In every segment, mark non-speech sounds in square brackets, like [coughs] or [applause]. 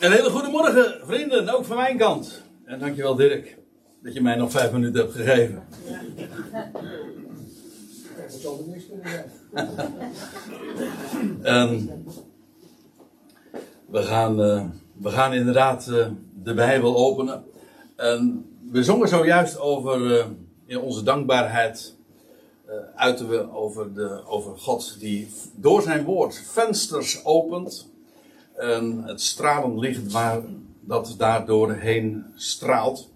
Een hele goede morgen, vrienden, ook van mijn kant. En dankjewel Dirk, dat je mij nog vijf minuten hebt gegeven. Niks kunnen zijn. En we gaan, eh, we gaan inderdaad eh, de Bijbel openen. En we zongen zojuist over eh, in onze dankbaarheid. uiten we over, de, over God die door zijn woord vensters opent. En het stralen licht waar dat daar doorheen straalt.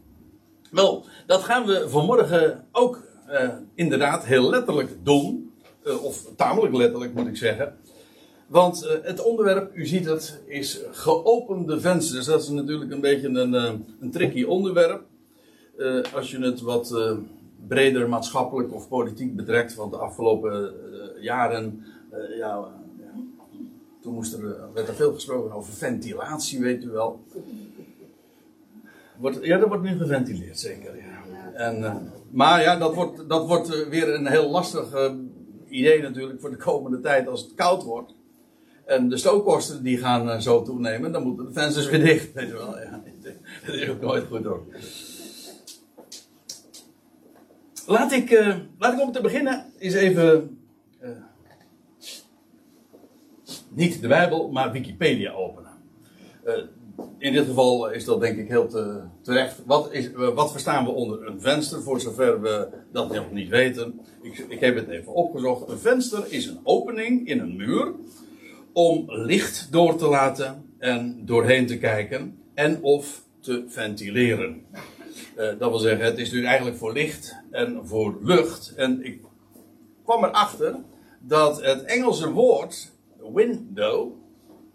Wel, dat gaan we vanmorgen ook eh, inderdaad heel letterlijk doen. Eh, of tamelijk letterlijk moet ik zeggen. Want eh, het onderwerp, u ziet het, is geopende vensters. Dat is natuurlijk een beetje een, een tricky onderwerp. Als je het wat breder maatschappelijk of politiek betrekt. Want de afgelopen jaren, ja, ja, toen moest er, eh, werd er veel gesproken over ventilatie, weet u wel. Wordt, ja, dat wordt nu geventileerd, zeker. Ja. En, eh, maar ja, dat wordt, dat wordt eh, weer een heel lastig idee natuurlijk voor de komende tijd als het koud wordt. En de stookkosten die gaan zo toenemen, dan moeten de vensters weer dicht. Weet je wel, ja. [laughs] Dat is ook nooit goed hoor. Laat ik, laat ik om te beginnen eens even. Niet de Bijbel, maar Wikipedia openen. Eh, in dit geval is dat denk ik heel te, terecht. Wat, is, eh, wat verstaan we onder een venster, voor zover we dat nog niet weten? Ik, ik heb het even opgezocht. Een venster is een opening in een muur om licht door te laten en doorheen te kijken en of te ventileren. Eh, dat wil zeggen, het is dus eigenlijk voor licht en voor lucht. En ik kwam erachter dat het Engelse woord window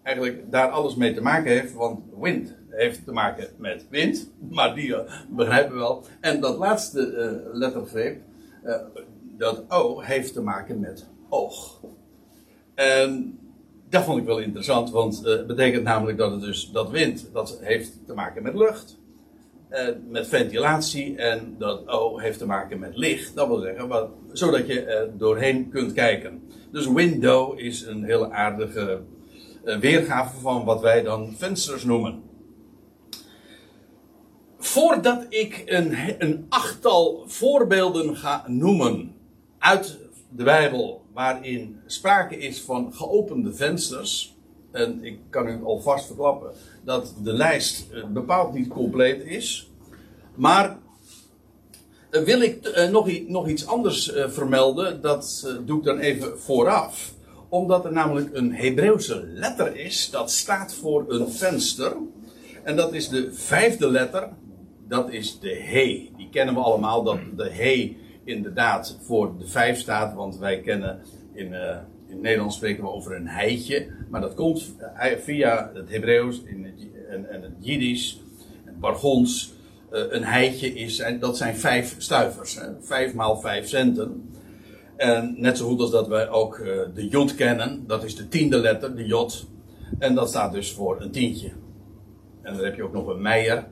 eigenlijk daar alles mee te maken heeft. Want wind heeft te maken met wind, [laughs] maar die eh, begrijpen we wel. En dat laatste eh, lettergreep, eh, dat O, heeft te maken met oog. En dat vond ik wel interessant, want het betekent namelijk dat het dus dat wind, dat heeft te maken met lucht. Eh, met ventilatie en dat O heeft te maken met licht. Dat wil zeggen, zodat je er doorheen kunt kijken. Dus window is een hele aardige eh, weergave van wat wij dan vensters noemen. Voordat ik een, een achttal voorbeelden ga noemen uit de Bijbel waarin sprake is van geopende vensters. En ik kan u alvast verklappen dat de lijst eh, bepaald niet compleet is. Maar eh, wil ik eh, nog, iets anders vermelden. Dat doe ik dan even vooraf. Omdat er namelijk een Hebreeuwse letter is. Dat staat voor een venster. En dat is de vijfde letter. Dat is de he. Die kennen we allemaal. Dat de he inderdaad voor de vijf staat. Want wij kennen in, in Nederlands spreken we over een heitje. Maar dat komt eh, via het Hebreeuws en, het Jiddisch. Het Bargons. Eh, een heitje is, dat zijn vijf stuivers. Hè? Vijf maal vijf centen. En net zo goed als dat wij ook eh, de jod kennen. Dat is de tiende letter, de jod. En dat staat dus voor een tientje. En dan heb je ook nog een meijer.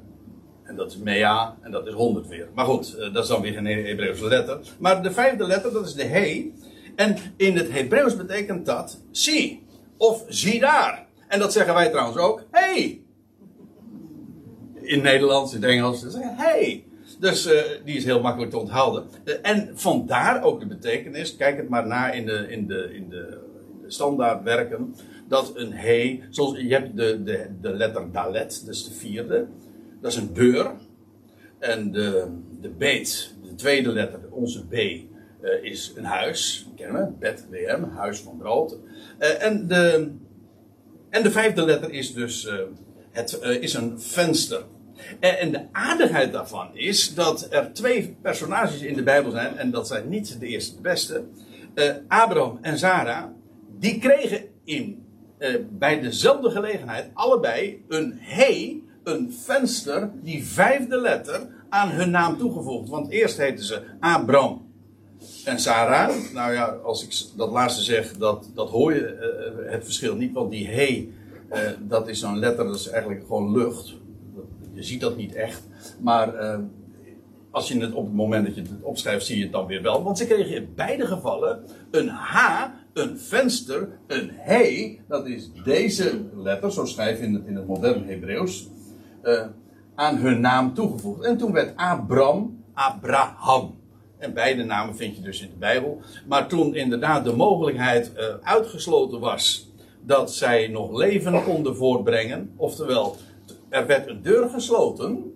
En dat is mea. En dat is honderd weer. Maar goed, dat is dan weer een Hebreeuwse letter. Maar de vijfde letter, dat is de he. En in het Hebreeuws betekent dat zie. Of zie daar. En dat zeggen wij trouwens ook. Hey! in Nederlands, in het Engels. Ze zeggen hey. Dus eh, die is heel makkelijk te onthouden. Eh, en vandaar ook de betekenis. Kijk het maar na in de, in de, in de. Dat een he, zoals je hebt de, de, de letter dalet, is de vierde. Dat is een deur. En de, de beet, de tweede letter, onze B, eh, is een huis. Kennen we? Bethlehem, huis van brood. Eh, en, de, en de vijfde letter is dus eh, het is een venster. En, de aardigheid daarvan is dat er twee personages in de Bijbel zijn, en dat zijn niet de eerste de beste. Abraham en Sarah, die kregen in, bij dezelfde gelegenheid allebei een he, een venster, die vijfde letter, aan hun naam toegevoegd. Want eerst heten ze Abram en Sarah. Nou ja, als ik dat laatste zeg, dat, dat hoor je eh, het verschil niet, want die he, eh, dat is zo'n letter, dat is eigenlijk gewoon lucht. Je ziet dat niet echt. Maar eh, als je het op het moment dat je het opschrijft, zie je het dan weer wel. Want ze kregen in beide gevallen een H, een venster, een he, dat is deze letter, zo schrijf je het, in het moderne Hebreeuws, aan hun naam toegevoegd. En toen werd Abram Abraham. En beide namen vind je dus in de Bijbel. Maar toen inderdaad de mogelijkheid uh, uitgesloten was dat zij nog leven konden voortbrengen, oftewel er werd een deur gesloten.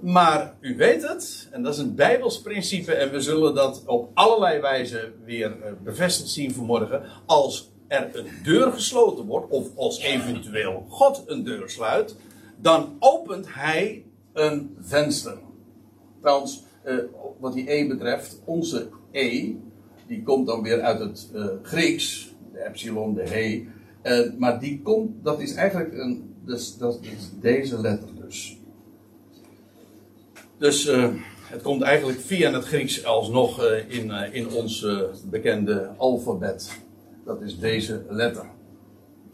Maar u weet het, en dat is een Bijbels principe, en we zullen dat op allerlei wijzen weer eh, bevestigd zien vanmorgen. Als er een deur gesloten wordt, of als eventueel God een deur sluit, dan opent hij een venster. Trouwens, eh, wat die E betreft, onze E, die komt dan weer uit het uh, Grieks, de epsilon, de he. Uh, maar die komt, dat is eigenlijk een, dus, dat is deze letter dus. Dus uh, het komt eigenlijk via het Grieks alsnog in, in ons bekende alfabet. Dat is deze letter.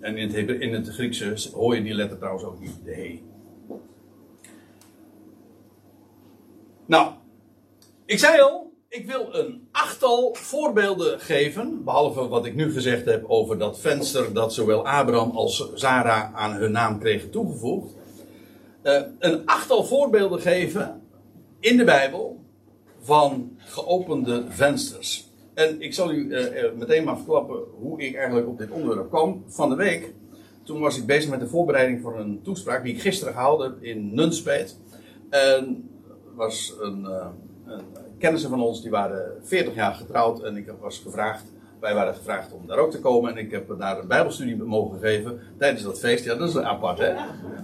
En in het, in het Griekse hoor je die letter trouwens ook niet, de he. Nou, ik zei al, ik wil een achttal voorbeelden geven, behalve wat ik nu gezegd heb over dat venster dat zowel Abraham als Sarah aan hun naam kregen toegevoegd. Uh, een achttal voorbeelden geven in de Bijbel van geopende vensters. En ik zal u uh, meteen maar verklappen hoe ik eigenlijk op dit onderwerp kwam. Van de week, toen was ik bezig met de voorbereiding voor een toespraak die ik gisteren gehouden heb in Nunspeet. En was een, een kennissen van ons, die waren 40 jaar getrouwd en ik was gevraagd, wij waren gevraagd om daar ook te komen en ik heb daar een bijbelstudie mogen geven tijdens dat feest. Ja, dat is apart hè.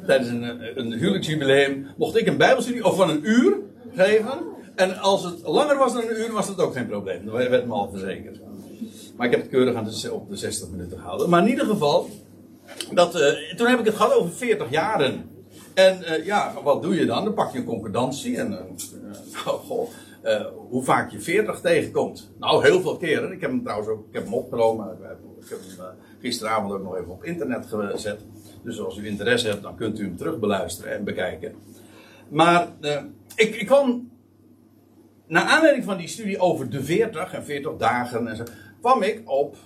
Tijdens een, een huwelijksjubileum mocht ik een bijbelstudie of van een uur geven. En als het langer was dan een uur, was dat ook geen probleem. Dat werd me al verzekerd. Maar ik heb het keurig aan de, op de 60 minuten gehouden. Maar in ieder geval, dat, uh, toen heb ik het gehad over 40 jaren. En uh, ja, wat doe je dan? Dan pak je een concordantie en uh, oh, [laughs] goh, hoe vaak je 40 tegenkomt. Nou, heel veel keren. Ik heb hem trouwens ook ik heb hem opgenomen. Ik heb hem gisteravond ook nog even op internet gezet. Dus als u interesse hebt, dan kunt u hem terug beluisteren en bekijken. Maar ik, ik kwam, naar aanleiding van die studie over de 40 en 40 dagen en zo, kwam ik op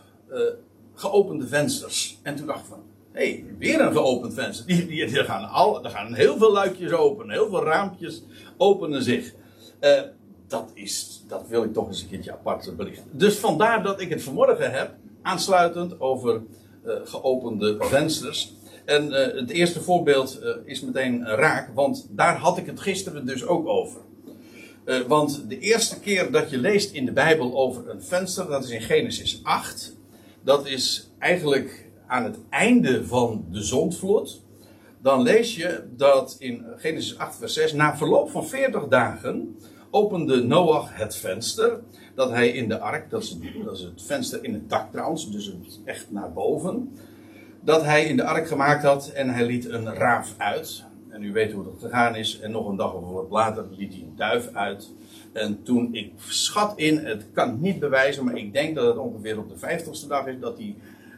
geopende vensters. En toen dacht ik van, hey, weer een geopend venster. Die, die, die gaan al, er gaan heel veel luikjes open, heel veel raampjes openen zich. Uh, dat, is, dat wil ik toch eens een keertje apart belichten. Dus vandaar dat ik het vanmorgen heb, aansluitend over uh, geopende vensters. En uh, het eerste voorbeeld is meteen raak, want daar had ik het gisteren dus ook over. want de eerste keer dat je leest in de Bijbel over een venster, dat is in Genesis 8. Dat is eigenlijk aan het einde van de zondvloed, dan lees je dat in Genesis 8, vers 6, na verloop van 40 dagen opende Noach het venster dat hij in de ark, dat is, het venster in het dak trouwens, dus echt naar boven, dat hij in de ark gemaakt had en hij liet een raaf uit. En u weet hoe dat gegaan is. En nog een dag of wat later liet hij een duif uit. En toen, ik schat in, het kan niet bewijzen, maar ik denk dat het ongeveer op de vijftigste dag is dat hij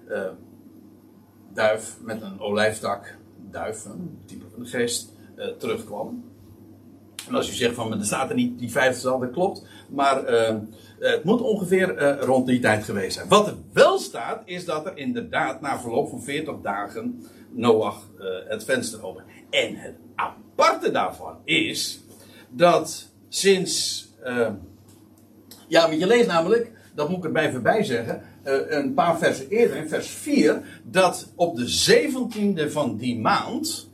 uh, duif met een olijftak, duif, een type van de geest, uh, terugkwam. En als u zegt van, er staat er niet die vijfde dat klopt. Maar uh, het moet ongeveer rond die tijd geweest zijn. Wat er wel staat, is dat er inderdaad na verloop van 40 dagen Noach het venster open. En het aparte daarvan is dat sinds. ja, maar je leest namelijk, dat moet ik erbij voorbij zeggen. Uh, een paar versen eerder, in vers 4, dat op de 17e van die maand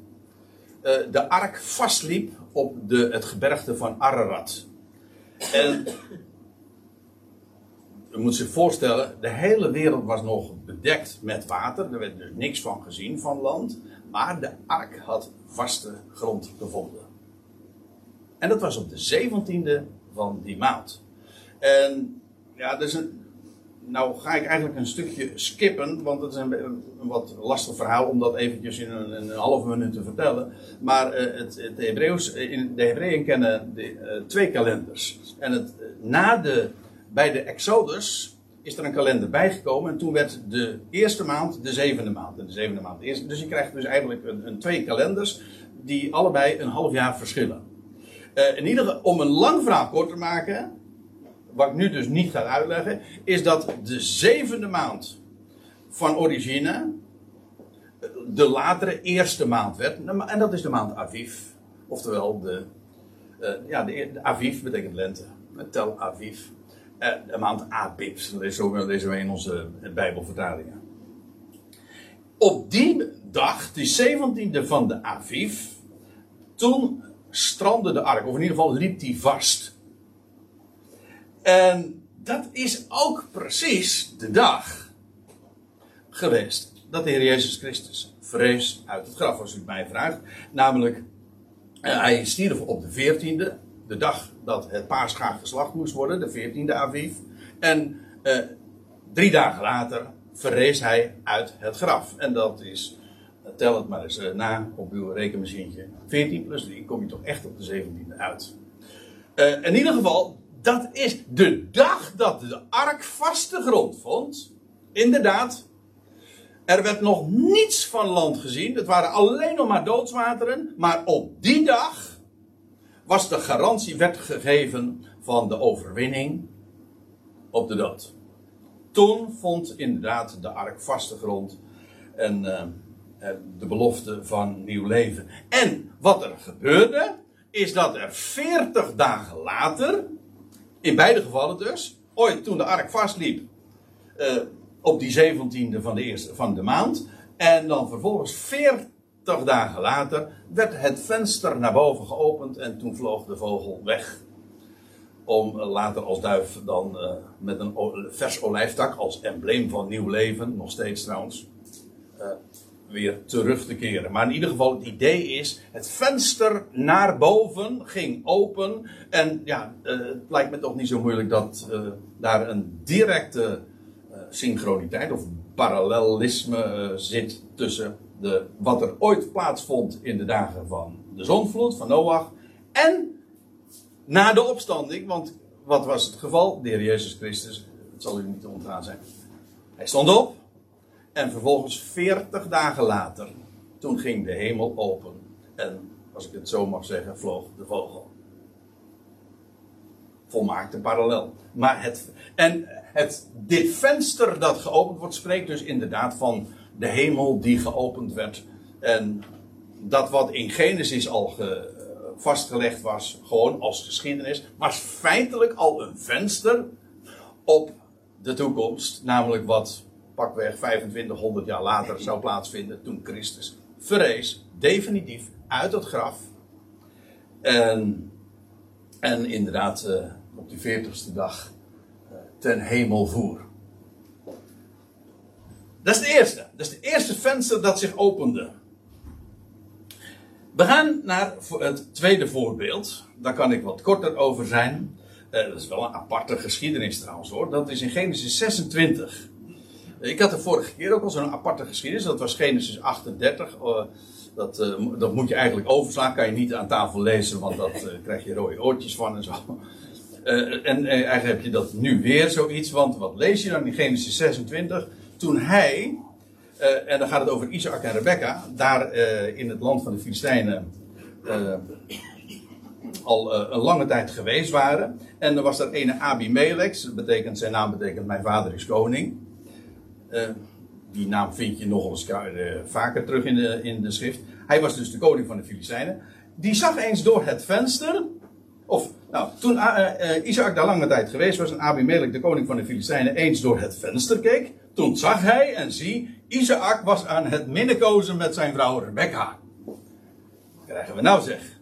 uh, de ark vastliep op de, het gebergte van Ararat. En je moet zich voorstellen, de hele wereld was nog bedekt met water. Er werd dus niks van gezien van land. Maar de ark had vaste grond gevonden. En dat was op de 17e van die maand. En ja, dus een, nou ga ik eigenlijk een stukje skippen, want het is een, wat lastig verhaal om dat eventjes in een, een halve minuut te vertellen. Maar uh, het, het eh, in, de Hebreeën kennen de, uh, twee kalenders. En het, na de, bij de Exodus is er een kalender bijgekomen en toen werd de eerste maand de zevende maand. De zevende maand de. Dus je krijgt dus eigenlijk een, twee kalenders die allebei een half jaar verschillen. In ieder geval, om een lang verhaal kort te maken, wat ik nu dus niet ga uitleggen, is dat de zevende maand van origine de latere eerste maand werd. En dat is de maand Aviv. Oftewel, de, uh, ja, de, de, Aviv betekent lente. Tel Aviv. Uh, de maand Abib. Zo lezen we in onze Bijbelvertalingen. Op die dag, die 17e van de Aviv, toen strandde de ark. Of in ieder geval liep die vast. En dat is ook precies de dag geweest dat de Heer Jezus Christus vrees uit het graf, als u mij vraagt. Namelijk, uh, hij stierf op de 14e, de dag dat het paarschaag geslacht moest worden, de 14e Aviv. En uh, drie dagen later verrees hij uit het graf. En dat is, tel het maar eens na op uw rekenmachientje. 14 plus 3 kom je toch echt op de 17e uit. in ieder geval, dat is de dag dat de ark vaste grond vond. Inderdaad, er werd nog niets van land gezien. Het waren alleen nog maar doodswateren. Maar op die dag was de garantie werd gegeven van de overwinning op de dood. Toen vond inderdaad de ark vaste grond en uh, de belofte van nieuw leven. En wat er gebeurde, is dat er 40 dagen later, in beide gevallen dus, ooit toen de ark vastliep, uh, op die 17e van de, eerste, van de maand. En dan vervolgens 40 dagen later werd het venster naar boven geopend en toen vloog de vogel weg. Om later als duif dan uh, met een vers olijftak als embleem van nieuw leven, nog steeds trouwens, weer terug te keren. Maar in ieder geval, het idee is: het venster naar boven ging open. En ja, uh, het lijkt me toch niet zo moeilijk dat daar een directe synchroniteit of parallelisme zit tussen de, wat er ooit plaatsvond in de dagen van de zonvloed, van Noach, en na de opstanding, want wat was het geval? De Heer Jezus Christus, het zal u niet ontgaan zijn. Hij stond op en vervolgens 40 dagen later, toen ging de hemel open en, als ik het zo mag zeggen, vloog de vogel. Volmaakte parallel. Maar het, en het, dit venster dat geopend wordt, spreekt dus inderdaad van de hemel die geopend werd. En dat wat in Genesis al ge, vastgelegd was, gewoon als geschiedenis, was feitelijk al een venster op de toekomst. Namelijk wat pakweg 2500 jaar later zou plaatsvinden toen Christus verrees, definitief uit het graf. En, en inderdaad, uh, op die 40ste dag ten hemel voer. Dat is de eerste. Dat is het eerste venster dat zich opende. We gaan naar het tweede voorbeeld. Daar kan ik wat korter over zijn. Uh, dat is wel een aparte geschiedenis trouwens hoor. Dat is in Genesis 26. Ik had de vorige keer ook al zo'n aparte geschiedenis. Dat was Genesis 38. Uh, dat, uh, dat moet je eigenlijk overslaan. Kan je niet aan tafel lezen, want dat uh, krijg je rode oortjes van en zo. En eigenlijk heb je dat nu weer zoiets, want wat lees je dan in Genesis 26? Toen hij, en dan gaat het over Isaac en Rebecca, daar in het land van de Filistijnen al een lange tijd geweest waren. En er was daar ene Abimelech, betekent, zijn naam betekent mijn vader is koning. Die naam vind je nog eens vaker terug in de, in de schrift. Hij was dus de koning van de Filistijnen. Die zag eens door het venster of, nou, toen uh, Isaac daar lange tijd geweest was en Abimelech, de koning van de Filistijnen, eens door het venster keek, toen zag hij en zie, Isaac was aan het minnenkozen met zijn vrouw Rebecca. Krijgen we nou zeg?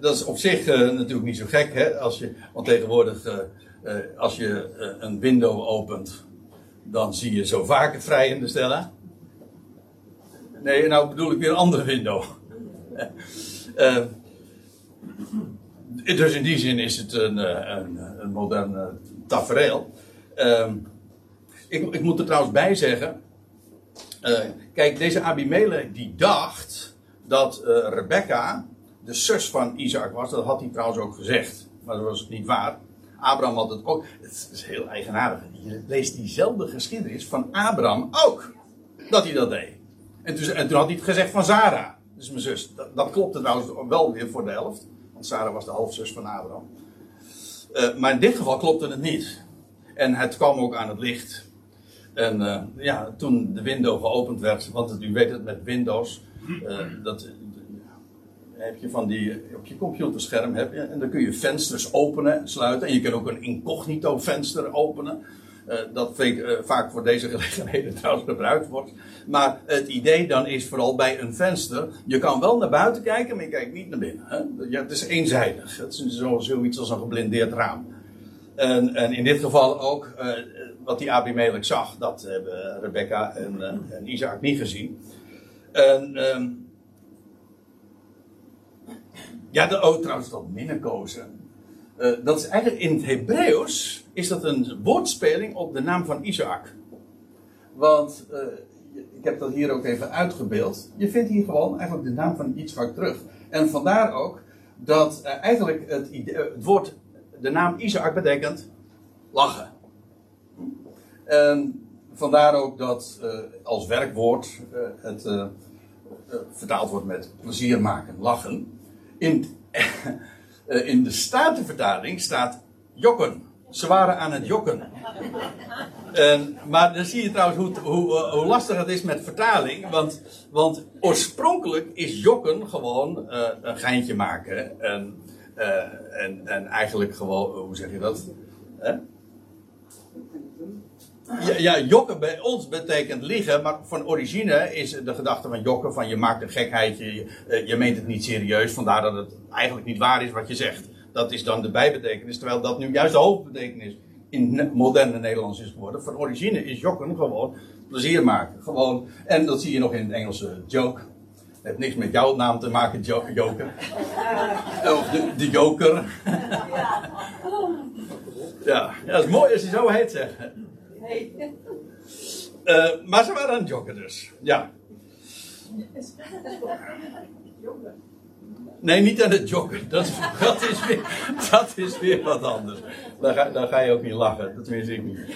Dat is op zich natuurlijk niet zo gek, hè? Als je, want tegenwoordig, als je een window opent, dan zie je zo vaak vrijende stellen. Nee, nou bedoel ik weer een andere window. [laughs] Dus in die zin is het een, eh, een, een modern uh, tafereel. Uh, ik, ik, moet er trouwens bij zeggen. Kijk, deze Abimelech die dacht dat Rebecca de zus van Isaac was. Dat had hij trouwens ook gezegd. Maar dat was niet waar. Abraham had het ook. Het is heel eigenaardig. Je leest diezelfde geschiedenis van Abraham ook. Dat hij dat deed. En toen, en had hij het gezegd van Sarah. Dus mijn zus. Dat, dat klopte trouwens wel weer voor de helft. Want Sarah was de halfzus van Abraham. Eh, maar in dit geval klopte het niet. En het kwam ook aan het licht. En eh, ja, toen de window geopend werd, want u weet het met Windows, eh, dat heb je van die, op je computerscherm heb je, en dan kun je vensters openen en sluiten. En je kunt ook een incognito venster openen. Eh, dat eh, vaak voor deze [laughs] gelegenheden trouwens gebruikt wordt. Maar het idee dan is vooral bij een venster. Je kan wel naar buiten kijken, maar je kijkt niet naar binnen. Hè? Ja, het is eenzijdig. Het is zo, zoiets als een geblindeerd raam. En, en in dit geval ook eh, wat die Abimelech zag, dat hebben Rebecca en, en Isaac niet gezien. En, ehm, ja, de, oh, trouwens, dat minnenkozen. Eh, dat is eigenlijk in het Hebreeuws is dat een woordspeling op de naam van Isaac. Want eh, ik heb dat hier ook even uitgebeeld. Je vindt hier gewoon eigenlijk de naam van Isaac terug. En vandaar ook dat eh, eigenlijk het, idee- het woord, de naam Isaac betekent lachen. En vandaar ook dat als werkwoord het vertaald wordt met plezier maken, lachen. In, [laughs] eh, in de Statenvertaling staat jokken. Ze waren aan het jokken. En, maar dan zie je trouwens hoe, eh, hoe lastig het is met vertaling. Want, want oorspronkelijk is jokken gewoon eh, een geintje maken. En, eh, en, en eigenlijk gewoon, hoe zeg je dat? Ja, ja, jokken bij ons betekent liegen, maar van origine is de gedachte van jokken van je maakt een gekheidje, je, eh, je meent het niet serieus, vandaar dat het eigenlijk niet waar is wat je zegt. Dat is dan de bijbetekenis, terwijl dat nu juist de hoofdbetekenis in ne- moderne Nederlands is geworden. Van origine is jokken gewoon plezier maken. Gewoon, en dat zie je nog in het Engelse joke. Het heeft niks met jouw naam te maken, jo joker. [laughs] Of de, de joker. ja, ja, dat is mooi als je zo heet Eh, maar ze waren aan het joggen dus. Ja. Nee, niet aan het joggen. Dat, is- [laughs] dat, is, weer, dat is weer wat anders. Daar ga, daar ga je ook niet lachen. Dat tenminste ik niet. [laughs]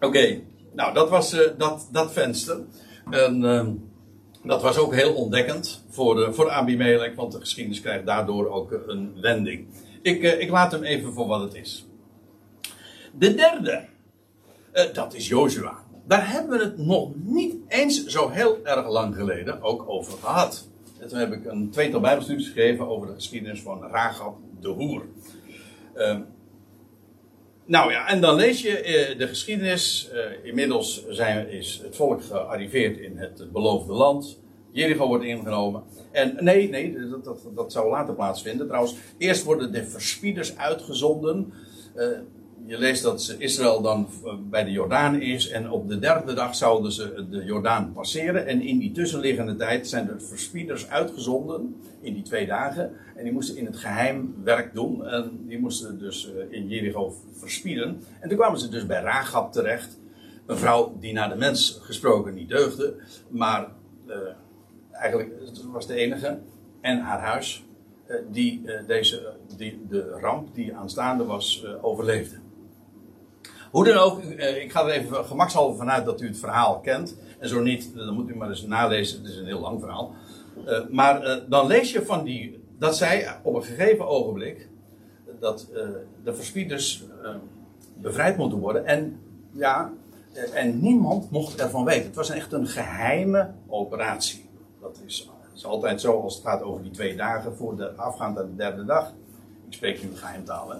Oké, nou dat was eh, dat, dat venster. En ehm, dat was ook heel ontdekkend voor, de, voor Abimelech, want de geschiedenis krijgt daardoor ook eh, een wending. Ik, eh, ik laat hem even voor wat het is. De derde, eh, dat is Joshua. Daar hebben we het nog niet eens zo heel erg lang geleden ook over gehad. En toen heb ik een tweetal bijbelstudies gegeven over de geschiedenis van Ragab de Hoer. Ehm, nou ja, en dan lees je eh, de geschiedenis. Eh, inmiddels zijn, is het volk gearriveerd in het beloofde land. Jericho wordt ingenomen. En nee, nee, dat, dat, dat zou later plaatsvinden. Trouwens, eerst worden de verspieders uitgezonden. Eh, je leest dat Israël dan eh, bij de Jordaan is. En op de derde dag zouden ze de Jordaan passeren. En in die tussenliggende tijd zijn de verspieders uitgezonden. In die twee dagen. En die moesten in het geheim werk doen. En die moesten dus eh, in Jericho verspieden. En toen kwamen ze dus bij Rahab terecht. Een vrouw die naar de mens gesproken niet deugde. Maar eh, eigenlijk was de enige. En haar huis. die, deze, die de ramp die aanstaande was overleefde. Hoe dan ook, eh, ik ga er even gemakshalve vanuit dat u het verhaal kent. En zo niet, dan moet u maar eens nalezen. Het is een heel lang verhaal. Eh, maar eh, dan lees je van die, dat zij op een gegeven ogenblik, dat de verspieders eh, bevrijd moeten worden. En ja, en niemand mocht ervan weten. Het was echt een geheime operatie. Dat is, is altijd zo als het gaat over die twee dagen voor de afgaand aan de derde dag. Ik spreek nu geheimtaal.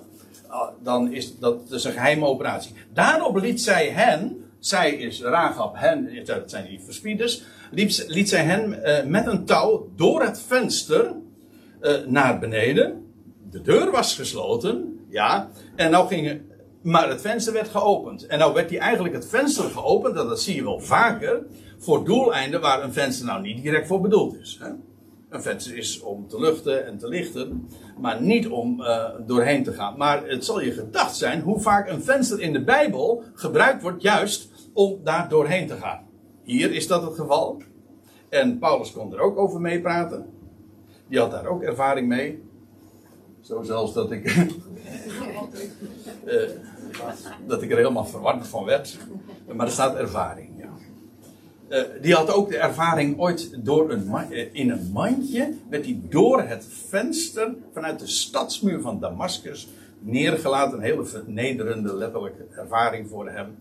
Ah, Dan is dat dus een geheime operatie. Daarop liet zij hen, zij is Rahab, hen, dat zijn die verspieders, liet, zij hen eh, met een touw door het venster eh, naar beneden. De deur was gesloten, ja. En nou gingen, maar het venster werd geopend. En nou werd die eigenlijk het venster geopend, en dat zie je wel vaker, voor doeleinden waar een venster nou niet direct voor bedoeld is. Hè? Een venster is om te luchten en te lichten, maar niet om eh, doorheen te gaan. Maar het zal je gedacht zijn hoe vaak een venster in de Bijbel gebruikt wordt juist om daar doorheen te gaan. Hier is dat het geval. En Paulus kon er ook over meepraten. Die had daar ook ervaring mee. Zo zelfs dat ik. [laughs] eh, dat ik er helemaal verward van werd. Maar er staat ervaring, ja. Eh, die had ook de ervaring ooit door een eh, in een mandje, werd hij door het venster vanuit de stadsmuur van Damascus neergelaten. Een hele vernederende, letterlijke ervaring voor hem.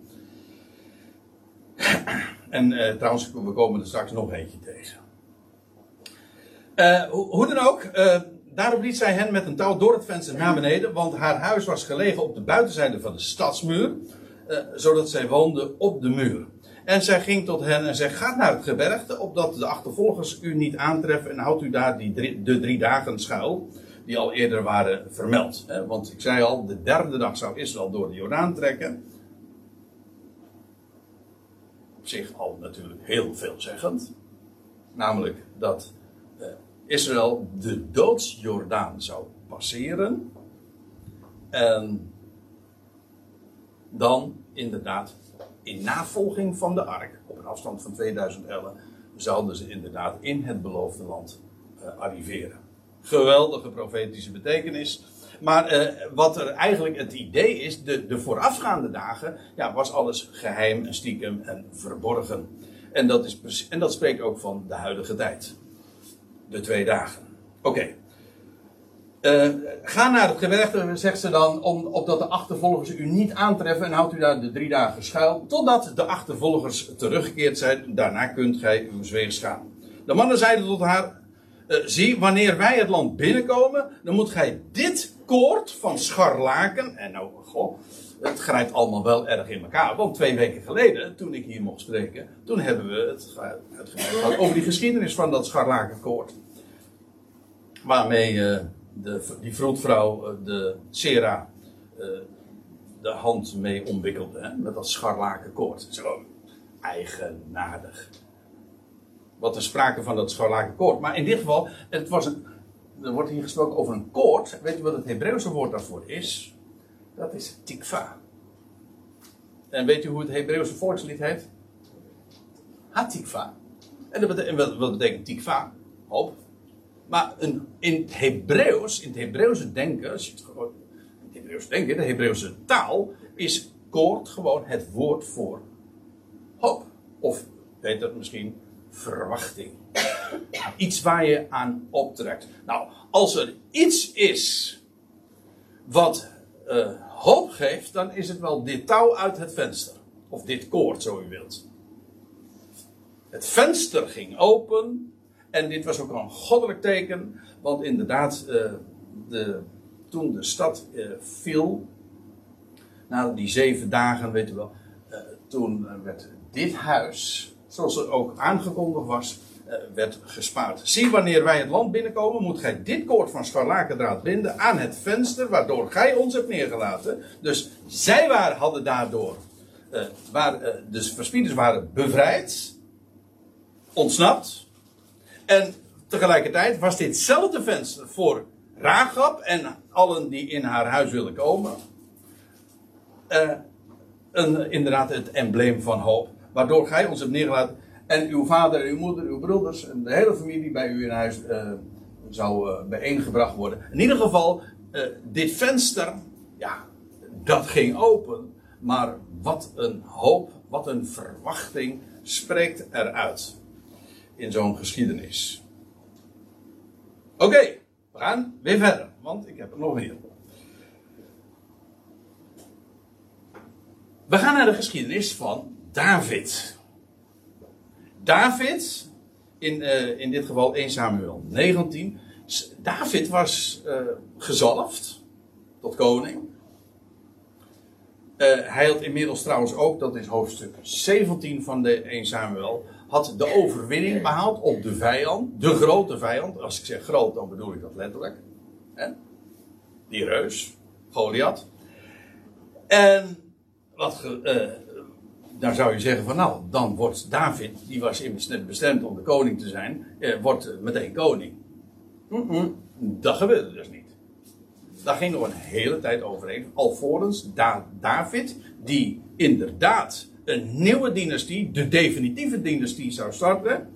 [clears throat] En eh, trouwens, we komen er straks nog eentje tegen. Hoe, dan ook, daarop liet zij hen met een touw door het venster naar beneden, want haar huis was gelegen op de buitenzijde van de stadsmuur, zodat zij woonde op de muur. En zij ging tot hen en zei: Gaat naar het gebergte, opdat de achtervolgers u niet aantreffen en houdt u daar die de drie dagen schuil, die al eerder waren vermeld. Want ik zei al, de derde dag zou Israël door de Jordaan trekken. Op zich al natuurlijk heel veelzeggend. Namelijk dat eh, Israël de doodsjordaan zou passeren. En dan inderdaad in navolging van de ark, op een afstand van 2000 ellen, zouden ze inderdaad in het beloofde land eh, arriveren. Geweldige profetische betekenis. Maar eh, wat er eigenlijk het idee is, de, de voorafgaande dagen, ja, was alles geheim en stiekem en verborgen. En dat, is, en dat spreekt ook van de huidige tijd. De twee dagen. Oké. Eh, ga naar het gebergte, zegt ze dan, om, opdat de achtervolgers u niet aantreffen en houdt u daar de drie dagen schuil, totdat de achtervolgers teruggekeerd zijn. Daarna kunt gij uw weegs gaan. De mannen zeiden tot haar, eh, zie, wanneer wij het land binnenkomen, dan moet gij dit koord van scharlaken, en nou, goh, het grijpt allemaal wel erg in elkaar, want twee weken geleden, toen ik hier mocht spreken, toen hebben we het uitgebreid gehad over die geschiedenis van dat scharlakenkoord waarmee eh, de, die vroedvrouw eh, de Sera eh, de hand mee omwikkelde. Hè, met dat scharlakenkoord. Zo eigenaardig. Wat er sprake van dat scharlakenkoord. Maar in dit geval, het was een, er wordt hier gesproken over een koord. Weet je wat het Hebreeuwse woord daarvoor is? Dat is tikva. En weet u hoe het Hebreeuwse volkslied heet? Hatikva. En dat wat betekent tikva? Hoop. Maar een, in het Hebreeuws, in het Hebreeuwse denken, het gewoon, in het Hebreeuws denken, de Hebreeuwse taal, is koord gewoon het woord voor hoop. Of beter misschien verwachting. [coughs] Iets waar je aan optrekt. Nou, als er iets is wat eh, hoop geeft, dan is het wel dit touw uit het venster. Of dit koord, zo u wilt. Het venster ging open. En dit was ook een goddelijk teken. Want inderdaad, eh, de, toen de stad eh, viel. Na die zeven dagen, weet u wel. eh, toen werd dit huis, zoals er ook aangekondigd was, werd gespaard. Zie, wanneer wij het land binnenkomen, moet gij dit koord van scharlakendraad binden aan het venster waardoor gij ons hebt neergelaten. Dus zij waren, hadden daardoor, waar, de verspieders waren bevrijd, ontsnapt. En tegelijkertijd was ditzelfde venster voor Rahab en allen die in haar huis willen komen. eh, een, inderdaad het embleem van hoop. Waardoor gij ons hebt neergelaten. En uw vader, uw moeder, uw broeders en de hele familie bij u in huis eh, zou eh, bijeengebracht worden. In ieder geval, dit venster, ja, dat ging open. Maar wat een hoop, wat een verwachting spreekt eruit in zo'n geschiedenis. Oké, we gaan weer verder, want ik heb er nog meer. We gaan naar de geschiedenis van David. David, in, eh, in dit geval 1 Samuel 19. S- David was eh, gezalfd tot koning. Eh, hij had inmiddels trouwens ook, dat is hoofdstuk 17 van de 1 Samuel, had de overwinning behaald op de vijand, de grote vijand. Als ik zeg groot, dan bedoel ik dat letterlijk. Die reus, Goliath. En wat, eh, dan zou je zeggen van nou, dan wordt David, die was immers net bestemd om de koning te zijn, eh, wordt meteen koning. Dat gebeurde dus niet. Daar ging nog een hele tijd overheen. Alvorens Da- David, die inderdaad een nieuwe dynastie, de definitieve dynastie zou starten.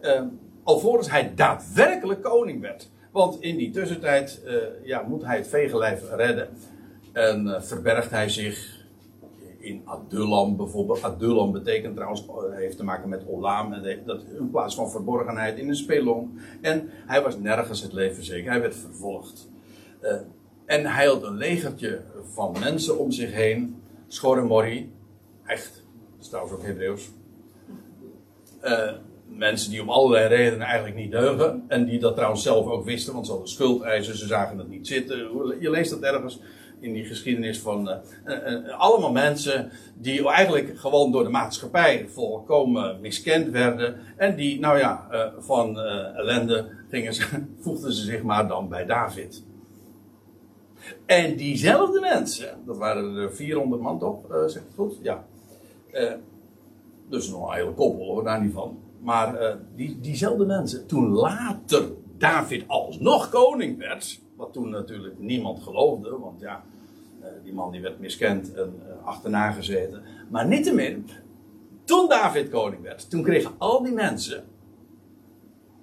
eh, alvorens hij daadwerkelijk koning werd. Want in die tussentijd eh, ja, moet hij het vegenlijf redden. En uh, verbergt hij zich in Adullam bijvoorbeeld. Adullam betekent trouwens, heeft te maken met Olam. En dat in plaats van verborgenheid in een spelong. En hij was nergens het leven zeker. Hij werd vervolgd. Uh, en hij had een legertje van mensen om zich heen. Schoremorri. Echt. Dat is trouwens ook Hebreeuws. Uh, mensen die om allerlei redenen eigenlijk niet deugen. En die dat trouwens zelf ook wisten, want ze hadden schuldeisen, ze zagen het niet zitten. Je leest dat ergens in die geschiedenis van uh, uh, allemaal mensen die eigenlijk gewoon door de maatschappij volkomen miskend werden. En die, nou ja, van ellende gingen ze, [laughs] voegden ze zich maar dan bij David. En diezelfde mensen, dat waren er 400 man toch, zegt het goed? Ja. dus nog een hele koppel hoor, daar niet van. Maar uh, die, diezelfde mensen, toen later David alsnog koning werd, wat toen natuurlijk niemand geloofde, want ja, die man die werd miskend en achterna gezeten. Maar niettemin, toen David koning werd, toen kregen al die mensen,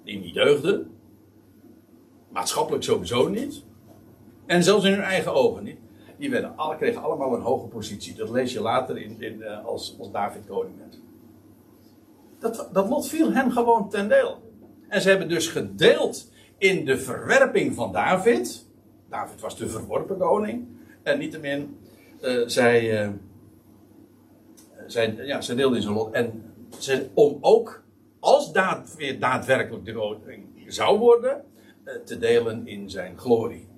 die niet deugden, maatschappelijk sowieso niet, en zelfs in hun eigen ogen niet, die werden, alle, kregen allemaal een hoge positie. Dat lees je later in, in, als, als David koning werd. Dat, dat lot viel hen gewoon ten deel. En ze hebben dus gedeeld in de verwerping van David. David was de verworpen koning. En niettemin, uh, zij, uh, ja, zij deelden in zijn lot. En ze, om ook, als David daadwerkelijk de koning zou worden, te delen in zijn glorie.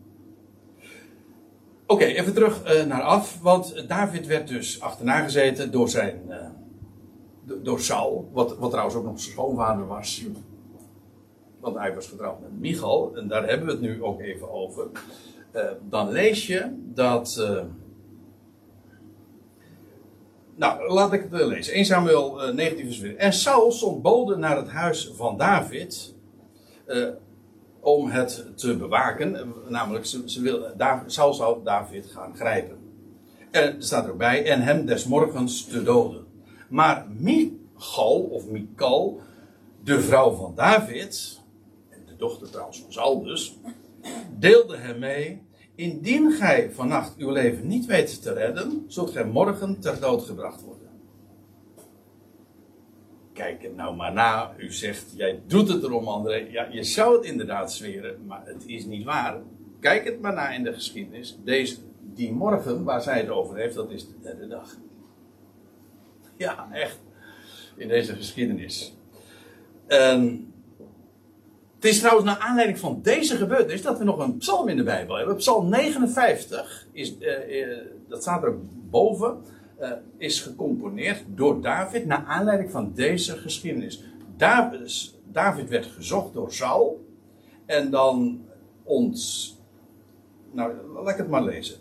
Oké, even terug naar af. Want David werd dus achterna gezeten door zijn door Saul, wat, wat trouwens ook nog zijn schoonvader was. Want hij was getrouwd met Michal, en daar hebben we het nu ook even over. Uh, dan lees je dat. Nou, laat ik het lezen. 1 Samuel uh, 19 vers 4. En Saul zond boden naar het huis van David. Om het te bewaken. Namelijk, ze, ze wil, David, Saul zou David gaan grijpen. En er staat erbij. En hem des morgens te doden. Maar Michal, of Mikal, de vrouw van David, de dochter trouwens van Saul dus, deelde hem mee. Indien gij vannacht uw leven niet weet te redden, zult gij morgen ter dood gebracht worden. Kijk het nou maar na. U zegt, jij doet het erom, André. Ja, je zou het inderdaad zweren, maar het is niet waar. Kijk het maar na in de geschiedenis. Deze, die morgen waar zij het over heeft, dat is de derde dag. Ja, echt. In deze geschiedenis. Um, het is trouwens naar aanleiding van deze gebeurtenis dat we nog een psalm in de Bijbel hebben. Psalm 59 is, uh, uh, dat staat er boven, uh, is gecomponeerd door David naar aanleiding van deze geschiedenis. David, David werd gezocht door Saul en dan ons. Nou, laat ik het maar lezen.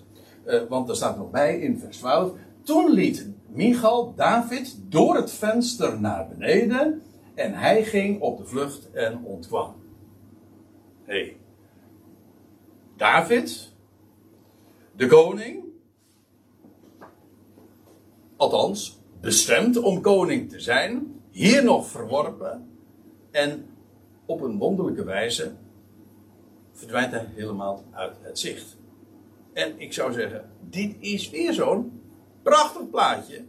want er staat nog bij in vers 12. Toen liet Michal David door het venster naar beneden en hij ging op de vlucht en ontkwam. Hé, hey. David, de koning, althans bestemd om koning te zijn, hier nog verworpen en op een wonderlijke wijze verdwijnt hij helemaal uit het zicht. En ik zou zeggen, dit is weer zo'n Prachtig plaatje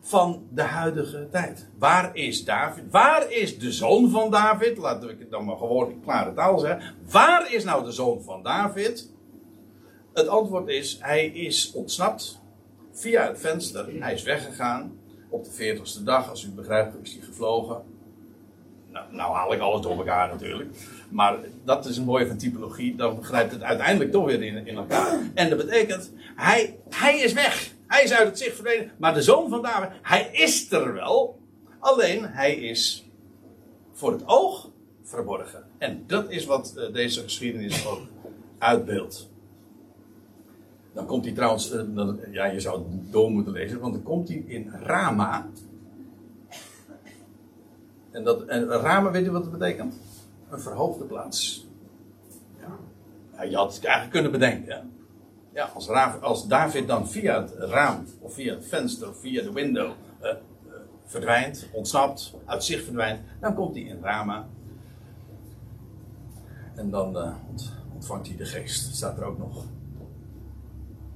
van de huidige tijd. Waar is David? Waar is de zoon van David? Laten we het dan maar gewoon in klare taal zeggen. Waar is nou de zoon van David? Het antwoord is, hij is ontsnapt via het venster. Hij is weggegaan. Op de veertigste dag, als u begrijpt, is hij gevlogen. Nou, nou haal ik alles door elkaar natuurlijk. Maar dat is een mooie van typologie. Dan begrijpt het uiteindelijk toch weer in, in elkaar. En dat betekent, hij, hij is weg. Hij is uit het zicht verdwenen. Maar de zoon van David, hij is er wel. Alleen hij is voor het oog verborgen. En dat is wat uh, deze geschiedenis ook uitbeeldt. Dan komt hij trouwens, uh, dan, ja, je zou het door moeten lezen, want dan komt hij in Rama. En, dat, en Rama, weet je wat het betekent? Een verhoogde plaats. Ja. je had het eigenlijk kunnen bedenken. Ja, als, als, David dan via het raam, of via het venster, of via de window uh, uh, verdwijnt, ontsnapt, uit zicht verdwijnt, dan komt hij in Rama. En dan ontvangt hij de geest, staat er ook nog.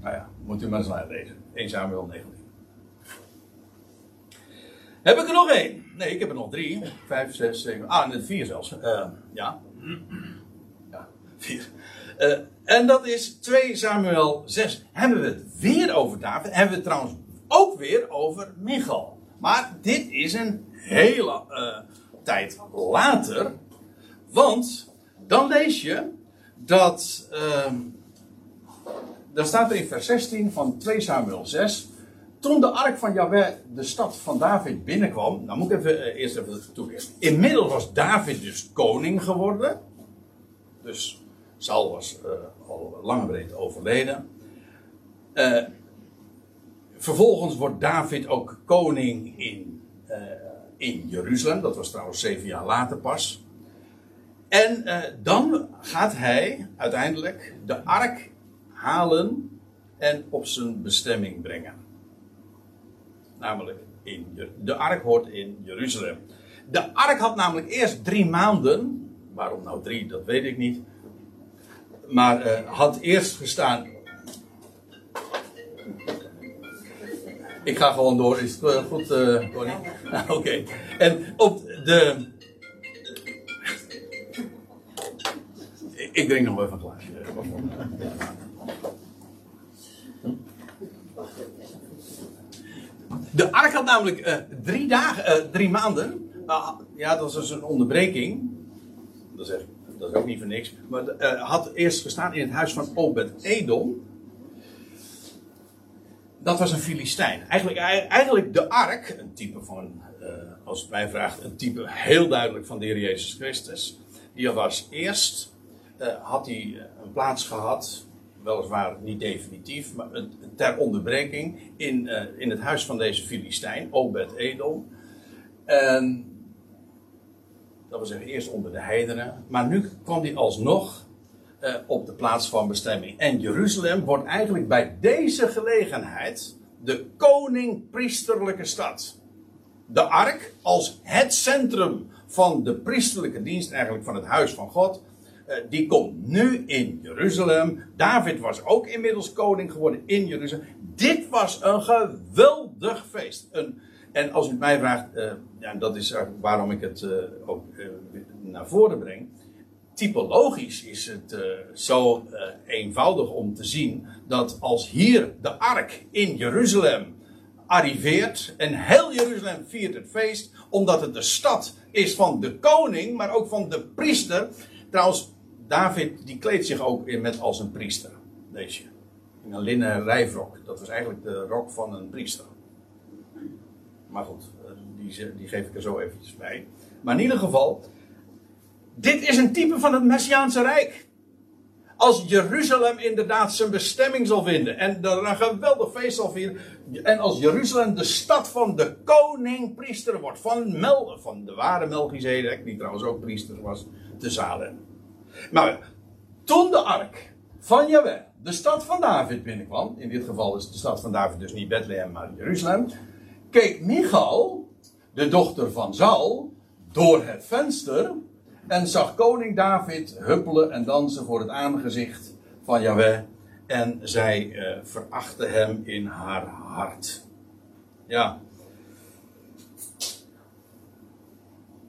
Nou ja, moet u maar eens lezen. 1 Samuel 19. Heb ik er nog één? Nee, ik heb er nog drie. Vijf, zes, zeven. Ah, net vier zelfs. Uh, ja. [clears throat] Ja, vier. Uh, en dat is 2 Samuel 6. Hebben we het weer over David? Hebben we het trouwens ook weer over Michal? Maar dit is een hele uh, tijd later. Want dan lees je dat. Uh, dan staat er in vers 16 van 2 Samuel 6. Toen de ark van Yahweh de stad van David binnenkwam. Nou moet ik even, uh, eerst even toelichten. Inmiddels was David dus koning geworden. Dus Saul was uh, al lang breed overleden. Uh, vervolgens wordt David ook koning in, in Jeruzalem. Dat was trouwens zeven jaar later pas. En dan gaat hij uiteindelijk de ark halen en op zijn bestemming brengen. Namelijk, in, de ark hoort in Jeruzalem. De ark had namelijk eerst drie maanden. Waarom nou drie, dat weet ik niet maar uh, had eerst gestaan. Ik ga gewoon door. Is het uh, goed, uh? [laughs] Oké. En op de. Ik drink nog even een glaasje. De ark had namelijk drie dagen, drie maanden. ja, dat was dus een onderbreking. Dat ik dat is ook niet voor niks. Maar uh, had eerst gestaan in het huis van Obed Edom. Dat was een Filistijn. Eigenlijk, eigenlijk de ark, een type van, als het mij vraagt, een type heel duidelijk van de Heer Jezus Christus. Die was eerst, had hij een plaats gehad, weliswaar niet definitief, maar ter onderbreking in, in het huis van deze Filistijn, Obed Edom. En dat zeggen eerst onder de heidenen. Maar nu kwam hij alsnog uh, op de plaats van bestemming. En Jeruzalem wordt eigenlijk bij deze gelegenheid de koning-priesterlijke stad. De ark als het centrum van de priesterlijke dienst, eigenlijk van het huis van God. Uh, die komt nu in Jeruzalem. David was ook inmiddels koning geworden in Jeruzalem. Dit was een geweldig feest. Een, en als u mij vraagt, uh, ja, dat is waarom ik het uh, ook naar voren breng. Typologisch is het zo eenvoudig om te zien dat als hier de ark in Jeruzalem arriveert en heel Jeruzalem viert het feest, omdat het de stad is van de koning, maar ook van de priester. Trouwens, David die kleedt zich ook in met als een priester, je. In een linnen rijfrok. Dat was eigenlijk de rok van een priester. Maar goed, eh, die, die geef ik er zo eventjes bij. Maar in ieder geval, dit is een type van het Messiaanse Rijk. Als Jeruzalem inderdaad zijn bestemming zal vinden en er een geweldig feest zal vieren. En als Jeruzalem de stad van de koning-priester wordt. Van, Mel, van de ware Melchizedek, die trouwens ook priester was, te Salem. Maar toen de ark van Jawel, de stad van David binnenkwam. In dit geval is de stad van David dus niet Bethlehem, maar Jeruzalem keek Michal, de dochter van Saul, door het venster en zag koning David huppelen en dansen voor het aangezicht van Yahweh. En zij uh, verachtte hem in haar hart. Ja.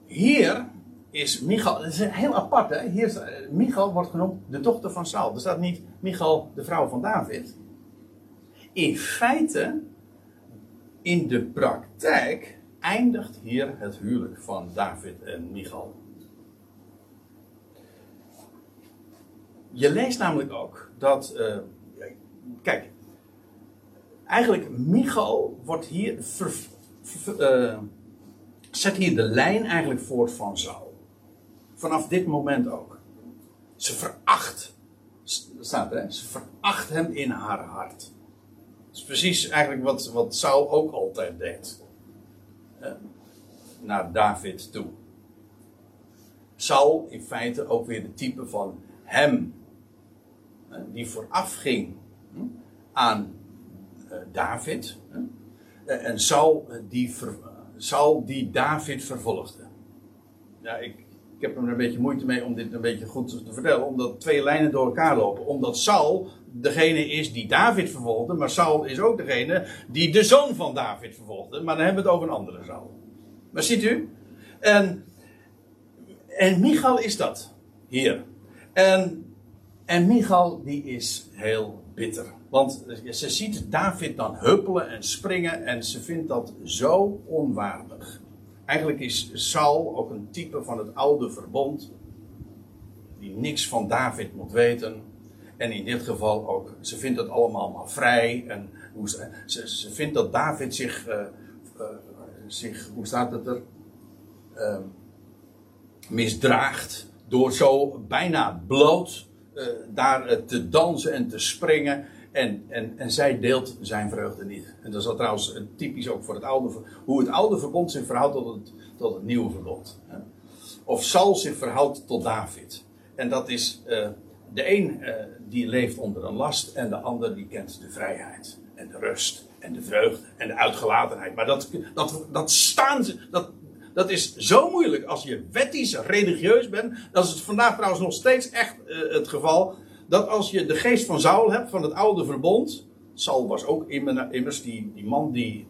Hier is Michal, dat is heel apart hè. Hier uh, Michal wordt genoemd de dochter van Saul. Er staat niet Michal de vrouw van David. In feite in de praktijk eindigt hier het huwelijk van David en Michal. Je leest namelijk ook dat. Uh, kijk, eigenlijk Michal wordt hier. Ver, uh, zet hier de lijn eigenlijk voort van Saul. Vanaf dit moment ook. Ze veracht. Staat hè? Ze veracht hem in haar hart is precies eigenlijk wat, wat Saul ook altijd deed. Naar David toe. Saul in feite ook weer de type van hem. Die vooraf ging aan uh, David. en Saul die, ver, Saul die David vervolgde. Ja, ik, ik heb er een beetje moeite mee om dit een beetje goed te vertellen. Omdat twee lijnen door elkaar lopen. Omdat Saul degene is die David vervolgde, maar Saul is ook degene die de zoon van David vervolgde. Maar dan hebben we het over een andere Saul. Maar ziet u? En, en Michal is dat hier. En, en Michal die is heel bitter. Want ze ziet David dan huppelen en springen en ze vindt dat zo onwaardig. Eigenlijk is Saul ook een type van het oude verbond. Die niks van David moet weten. En in dit geval ook, ze vindt het allemaal maar vrij. En hoe, ze, ze vindt dat David zich, uh, uh, zich hoe staat het er, uh, misdraagt. Door zo bijna bloot daar te dansen en te springen. En, en, en zij deelt zijn vreugde niet. En dat is trouwens typisch ook voor het oude, hoe het oude verbond zich verhoudt tot het, tot het nieuwe verbond. Of Saul zich verhoudt tot David. En dat is uh, de een uh, die leeft onder een last en de ander die kent de vrijheid en de rust en de vreugde en de uitgelatenheid. Maar dat, dat, dat staan ze, dat, dat is zo moeilijk als je wettisch religieus bent. Dat is vandaag trouwens nog steeds echt uh, het geval dat als je de geest van Saul hebt, van het oude verbond. Saul was ook immers die, die man die,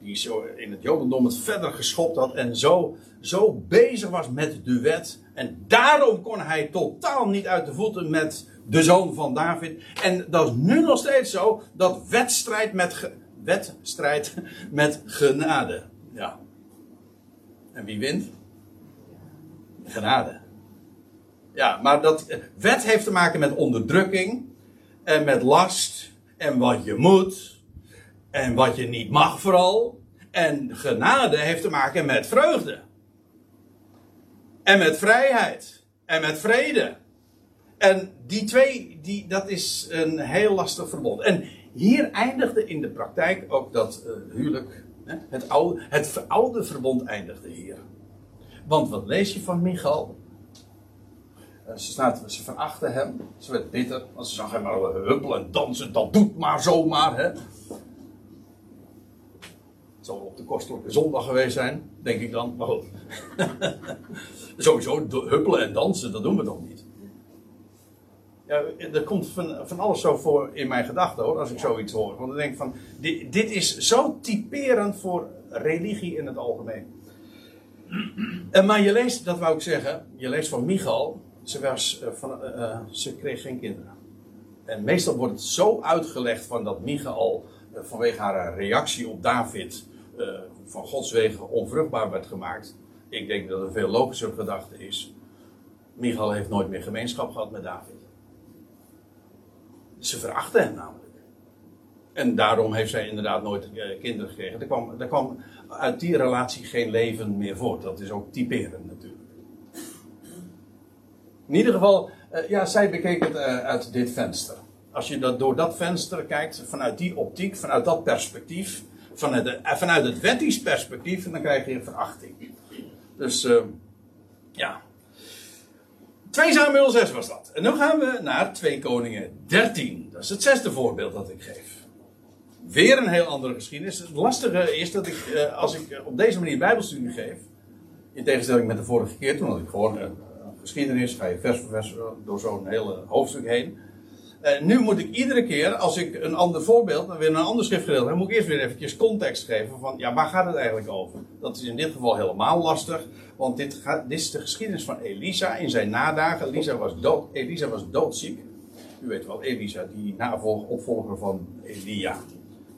die zo in het Jodendom het verder geschopt had. En zo, zo bezig was met de wet. En daarom kon hij totaal niet uit de voeten met de zoon van David. En dat is nu nog steeds zo. Dat wedstrijd met, wedstrijd [laughs] met genade. Ja. En wie wint? Genade. Ja, maar dat wet heeft te maken met onderdrukking en met last en wat je moet en wat je niet mag vooral. En genade heeft te maken met vreugde. En met vrijheid. En met vrede. En die twee, die, dat is een heel lastig verbond. En hier eindigde in de praktijk ook dat uh, huwelijk. Hè, het, oude, het veroude verbond eindigde hier. Want wat lees je van Michal? Eh, ze, staat, ze verachten hem. Ze werd bitter. Want ze zag hem al huppelen en dansen. Dat doet maar zomaar. Hè. Het zal op de kostelijke zondag geweest zijn. Denk ik dan. Maar goed. [laughs] Sowieso huppelen en dansen. Dat doen we toch niet. Ja, er komt van, van alles zo voor in mijn gedachten hoor. Als ik zoiets hoor. Want ik denk van. Dit, dit is zo typerend voor religie in het algemeen. En, [clears throat] maar je leest, dat wou ik zeggen. Je leest van Michal ze, uh, van, uh, ze kreeg geen kinderen. En meestal wordt het zo uitgelegd van dat Michael uh, vanwege haar reactie op David van Gods wegen onvruchtbaar werd gemaakt. Ik denk dat een veel logischer gedachte is. Michael heeft nooit meer gemeenschap gehad met David. Ze verachten hem namelijk. En daarom heeft zij inderdaad nooit kinderen gekregen. Er kwam, er kwam uit die relatie geen leven meer voort. Dat is ook typerend natuurlijk. In ieder geval, uh, ja, zij bekeek het uh, uit dit venster. Als je dat door dat venster kijkt, vanuit die optiek, vanuit dat perspectief, vanuit, de, uh, vanuit het wettisch perspectief, dan krijg je verachting. Dus, ja. 2 Samuel 6 was dat. En nu gaan we naar 2 Koningen 13. Dat is het zesde voorbeeld dat ik geef. Weer een heel andere geschiedenis. Het lastige is dat ik, als ik op deze manier Bijbelstudie geef, in tegenstelling met de vorige keer, toen had ik gewoon geschiedenis, ga je vers voor vers door zo'n hele hoofdstuk heen. Uh, nu moet ik iedere keer, als ik een ander voorbeeld, weer een ander schriftgedeelte heb, moet ik eerst weer eventjes context geven van, ja, waar gaat het eigenlijk over? Dat is in dit geval helemaal lastig, want dit, gaat, dit is de geschiedenis van Elisa in zijn nadagen. Elisa was, dood, Elisa was doodziek. U weet wel, Elisa, die navolg, opvolger van Elia,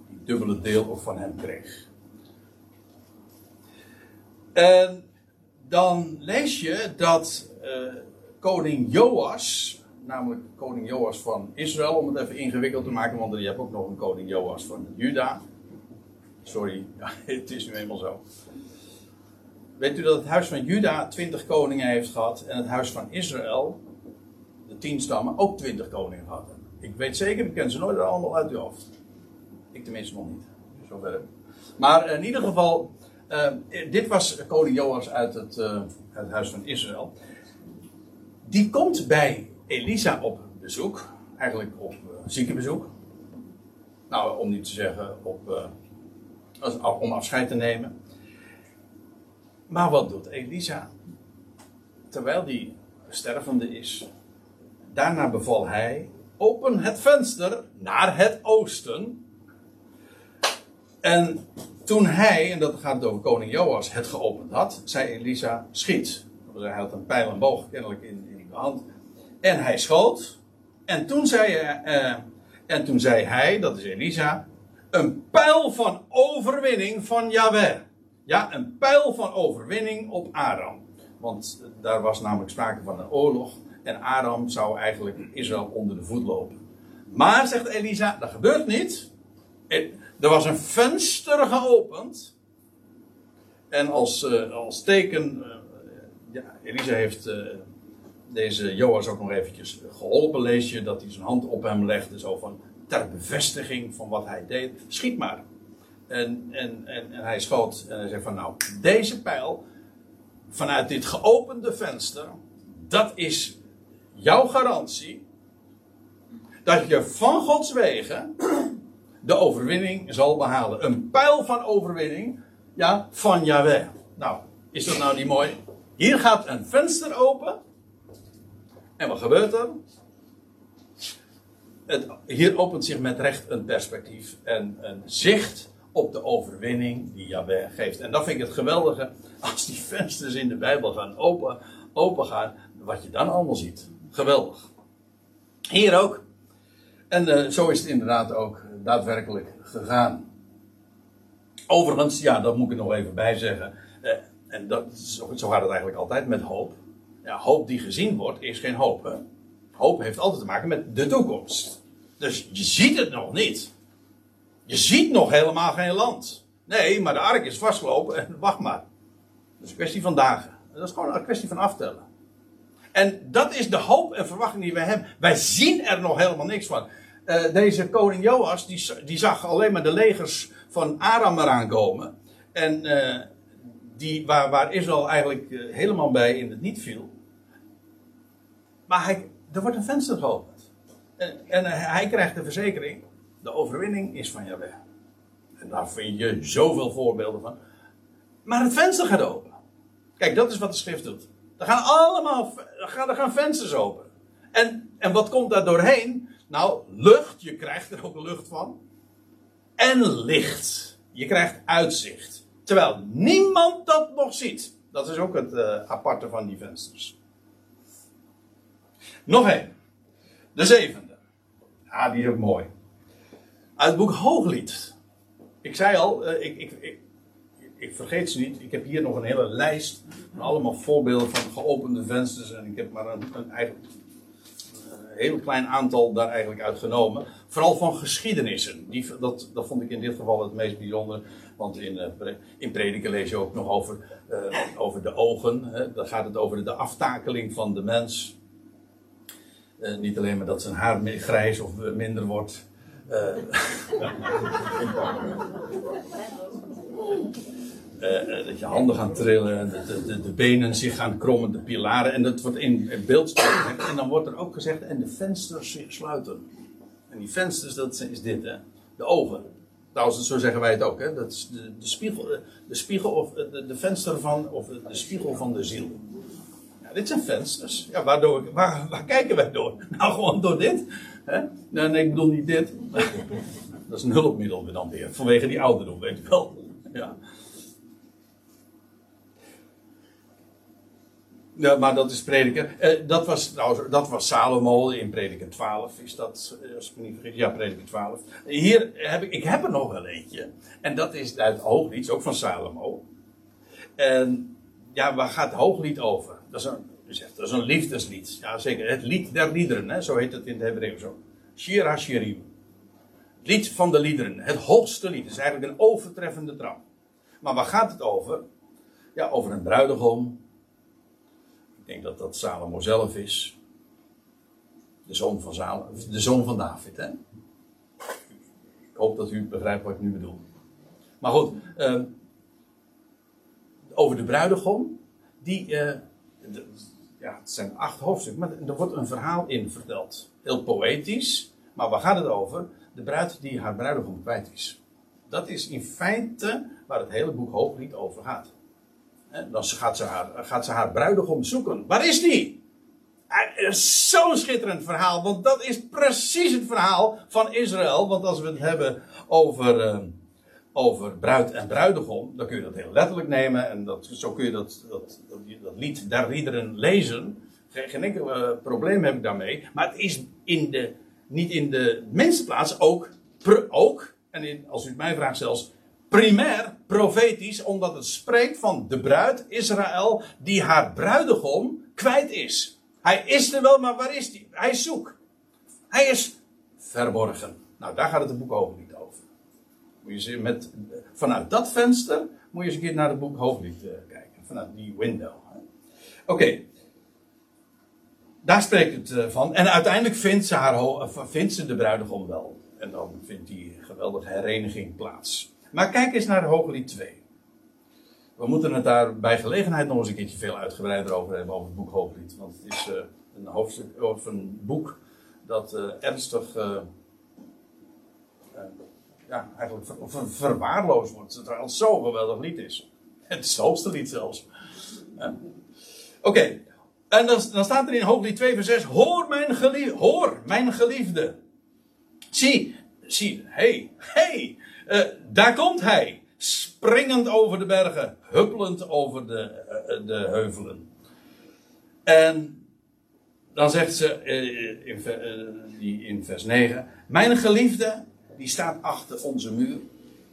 die dubbele deel van hem kreeg. En dan lees je dat uh, koning Joas, namelijk koning Joas van Israël, om het even ingewikkeld te maken, want je hebt ook nog een koning Joas van Juda. Sorry, [laughs] het is nu eenmaal zo. Weet u dat het huis van Juda twintig koningen heeft gehad en het huis van Israël, de tien stammen, ook twintig koningen gehad Ik weet zeker, ik ken ze nooit allemaal uit uw hoofd. Ik tenminste nog niet. Zover. Maar in ieder geval, uh, dit was koning Joas uit het, uit het huis van Israël die komt bij Elisa op bezoek. Eigenlijk op uh, ziekenbezoek. Nou, om niet te zeggen op, uh, om afscheid te nemen. Maar wat doet Elisa? Terwijl die stervende is. Daarna beval hij open het venster naar het oosten. En toen hij, en dat gaat over koning Joas, het geopend had, zei Elisa, schiet. Hij had een pijl en boog kennelijk in, hand. En hij schoot. En toen zei, uh, en toen zei hij, dat is Elisa, een pijl van overwinning van Yahweh. Ja, een pijl van overwinning op Aram. Want daar was namelijk sprake van een oorlog. En Aram zou eigenlijk Israël onder de voet lopen. Maar, zegt Elisa, dat gebeurt niet. Er was een venster geopend. En als, uh, als teken. Uh, ja, Elisa heeft deze Joas ook nog eventjes geholpen. Lees je dat hij zijn hand op hem legde. Zo van ter bevestiging van wat hij deed. Schiet maar. En, en, en, hij schoot. En hij zei van nou, deze pijl. Vanuit dit geopende venster. Dat is jouw garantie. Dat je van Gods wegen de overwinning zal behalen. Een pijl van overwinning, ja, van Yahweh. Nou, is dat nou niet mooi? Hier gaat een venster open. En wat gebeurt er? Het, hier opent zich met recht een perspectief en een zicht op de overwinning die Yahweh geeft. En dat vind ik het geweldige, als die vensters in de Bijbel gaan open, open gaan, wat je dan allemaal ziet. Geweldig. Hier ook. En uh, zo is het inderdaad ook daadwerkelijk gegaan. Overigens, ja, dat moet ik nog even bij zeggen. Uh, en dat, zo, zo, gaat het eigenlijk altijd met hoop. Ja, hoop die gezien wordt, is geen hoop. Hoop heeft altijd te maken met de toekomst. Dus je ziet het nog niet. Je ziet nog helemaal geen land. Nee, maar de ark is vastgelopen en wacht maar. Dat is een kwestie van dagen. Dat is gewoon een kwestie van aftellen. En dat is de hoop en verwachting die wij hebben. Wij zien er nog helemaal niks van. Uh, deze koning Joas, die, die, zag alleen maar de legers van Aram eraan komen. En uh, die, waar, waar Israël eigenlijk uh, helemaal bij in het niet viel. Maar hij, er wordt een venster geopend. En, en hij krijgt de verzekering, de overwinning is van Jaweh. En daar vind je zoveel voorbeelden van. Maar het venster gaat open. Kijk, dat is wat de schrift doet. Er gaan allemaal er gaan, er gaan vensters open. En, en wat komt daar doorheen? Nou, lucht, je krijgt er ook lucht van. En licht. Je krijgt uitzicht. Terwijl niemand dat nog ziet. Dat is ook het uh, aparte van die vensters. Nog één. De zevende. Ja, die is ook mooi. Uit het boek Hooglied. Ik zei al, uh, ik, ik, ik, ik, vergeet ze niet. Ik heb hier nog een hele lijst van allemaal voorbeelden van geopende vensters. En ik heb maar een, een eigenlijk heel klein aantal daar eigenlijk uit genomen. Vooral van geschiedenissen. Die, dat, dat vond ik in dit geval het meest bijzonder. Want in, uh, in prediken lees je ook nog over, uh, over de ogen. Hè. Dan gaat het over de aftakeling van de mens. Uh, niet alleen maar dat zijn haar grijs of minder wordt. Uh, [laughs] dat je handen gaan trillen, de, de, de, benen zich gaan krommen, de pilaren. En dat wordt in beeld En dan wordt er ook gezegd, en de vensters sluiten. En die vensters, dat is dit, hè? de ogen. Trouwens, zo zeggen wij het ook, hè? dat is de, de spiegel, de, spiegel of de, de, venster van, of de, spiegel van de ziel. Dit zijn vensters. Ja, waardoor, waar, waar kijken wij door? [laughs] Nou, gewoon door dit. Hè? Nee, ik bedoel niet dit. [laughs] dat is een hulpmiddel dan weer, vanwege die ouderdom, weet je wel. Ja. Ja, maar dat is prediker. Eh, dat, was, nou, dat was Salomo in prediker 12. Is dat, eh, als ik me niet vergis, ja, prediker 12. Hier heb ik, ik heb er nog wel eentje. En dat is uit Hooglied, ook van Salomo. En ja, waar gaat Hooglied over? Dat is een, dat is een liefdeslied. Ja, zeker. Het lied der liederen, hè? zo heet het in het Hebreeuws ook. Shir HaShirim. Lied van de liederen. Het hoogste lied. Het is eigenlijk een overtreffende trap. Maar waar gaat het over? Ja, over een bruidegom ik denk dat dat Salomo zelf is. De zoon van, Salomo, de zoon van David. Hè? Ik hoop dat u begrijpt wat ik nu bedoel. Maar goed, uh, over de bruidegom. Die, de, ja, het zijn acht hoofdstukken, maar er wordt een verhaal in verteld. Heel poëtisch, maar waar gaat het over? De bruid die haar bruidegom kwijt is. Dat is in feite waar het hele boek Hooglied over gaat. Dan gaat ze, haar, gaat ze haar bruidegom zoeken. Waar is die? Eh, Zo'n schitterend verhaal, want dat is precies het verhaal van Israël. Want als we het hebben over, eh, over bruid en bruidegom, dan kun je dat heel letterlijk nemen. En dat, zo kun je dat, dat, dat, lied der liederen lezen. Geen, geen enkel eh, probleem heb ik daarmee. Maar het is in de, niet in de mensenplaats ook, pr- ook en in, als u mij vraagt zelfs, primair profetisch, omdat het spreekt van de bruid Israël die haar bruidegom kwijt is. Hij is er wel, maar waar is hij? Hij is zoek. Hij is verborgen. Nou, daar gaat het boek over. Moet je met, vanuit dat venster moet je eens een keer naar het boek Hooglied eh, kijken. Vanuit die window. Oké. Daar spreekt het eh, van. En uiteindelijk vindt ze, haar, of vindt ze de bruidegom wel. En dan vindt die geweldige hereniging plaats. Maar kijk eens naar Hooglied 2. We moeten het daar bij gelegenheid nog eens een keertje veel uitgebreider over hebben, over het boek Hooglied. Want het is eh, een hoofdstuk of een boek dat eh, ernstig eh, eh, ja, eigenlijk ver, ver- verwaarloosd wordt. Terwijl het zo'n geweldig lied is. [laughs] Het is lied zelfs. Oké, en dan, dan staat er in Hooglied 2 vers 6, hoor mijn, gelie- hoor mijn geliefde. Zie, zie, hey, hey, eh, daar komt hij. Springend over de bergen, huppelend over de, eh, de heuvelen. En dan zegt ze eh, in, in vers 9: Mijn geliefde, die staat achter onze muur,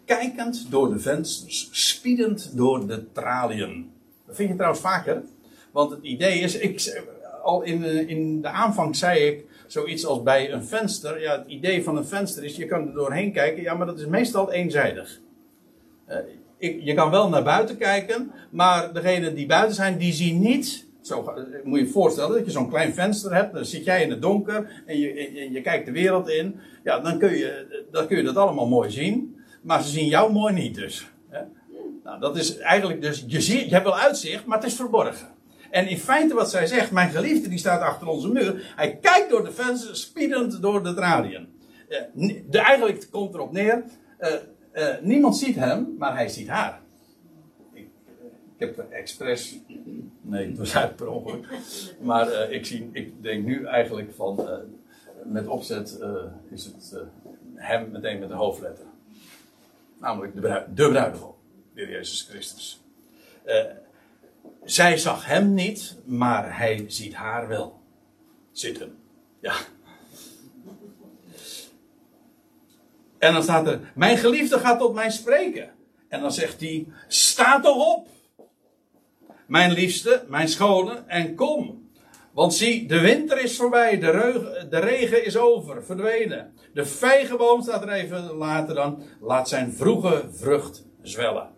kijkend door de vensters, spiedend door de traliën. Dat vind je trouwens vaker. Want het idee is, ik, al in, de- in de aanvang zei ik zoiets als bij een venster. Ja, het idee van een venster is, je kan er doorheen kijken, ja, maar dat is meestal eenzijdig. Eh, ik, je kan wel naar buiten kijken, maar degenen die buiten zijn, die zien niet. Zo eh, moet je je voorstellen dat je zo'n klein venster hebt, dan zit jij in het donker en je, en- je kijkt de wereld in. Ja, dan kun, je, dan kun je dat allemaal mooi zien, maar ze zien jou mooi niet dus. Nou, dat is eigenlijk dus, je, je hebt wel uitzicht, maar het is verborgen. En in feite wat zij zegt, mijn geliefde die staat achter onze muur, hij kijkt door de vensters, spiedend door de traliën. Eh, eigenlijk komt erop neer, eh, niemand ziet hem, maar hij ziet haar. Ik, heb er expres, nee, het was uit per ongeluk, maar eh, ik, zie, ik denk nu eigenlijk van, eh, met opzet eh, is het hem meteen met de hoofdletter. Namelijk de, bruid, de bruidegom, Jezus Christus. Zij zag hem niet, maar hij ziet haar wel zitten. Ja. En dan staat er: Mijn geliefde gaat tot mij spreken. En dan zegt hij: Sta toch op, mijn liefste, mijn schone, en kom. Want zie, de winter is voorbij, de, regen is over, verdwenen. De vijgenboom staat er even later dan, laat zijn vroege vrucht zwellen.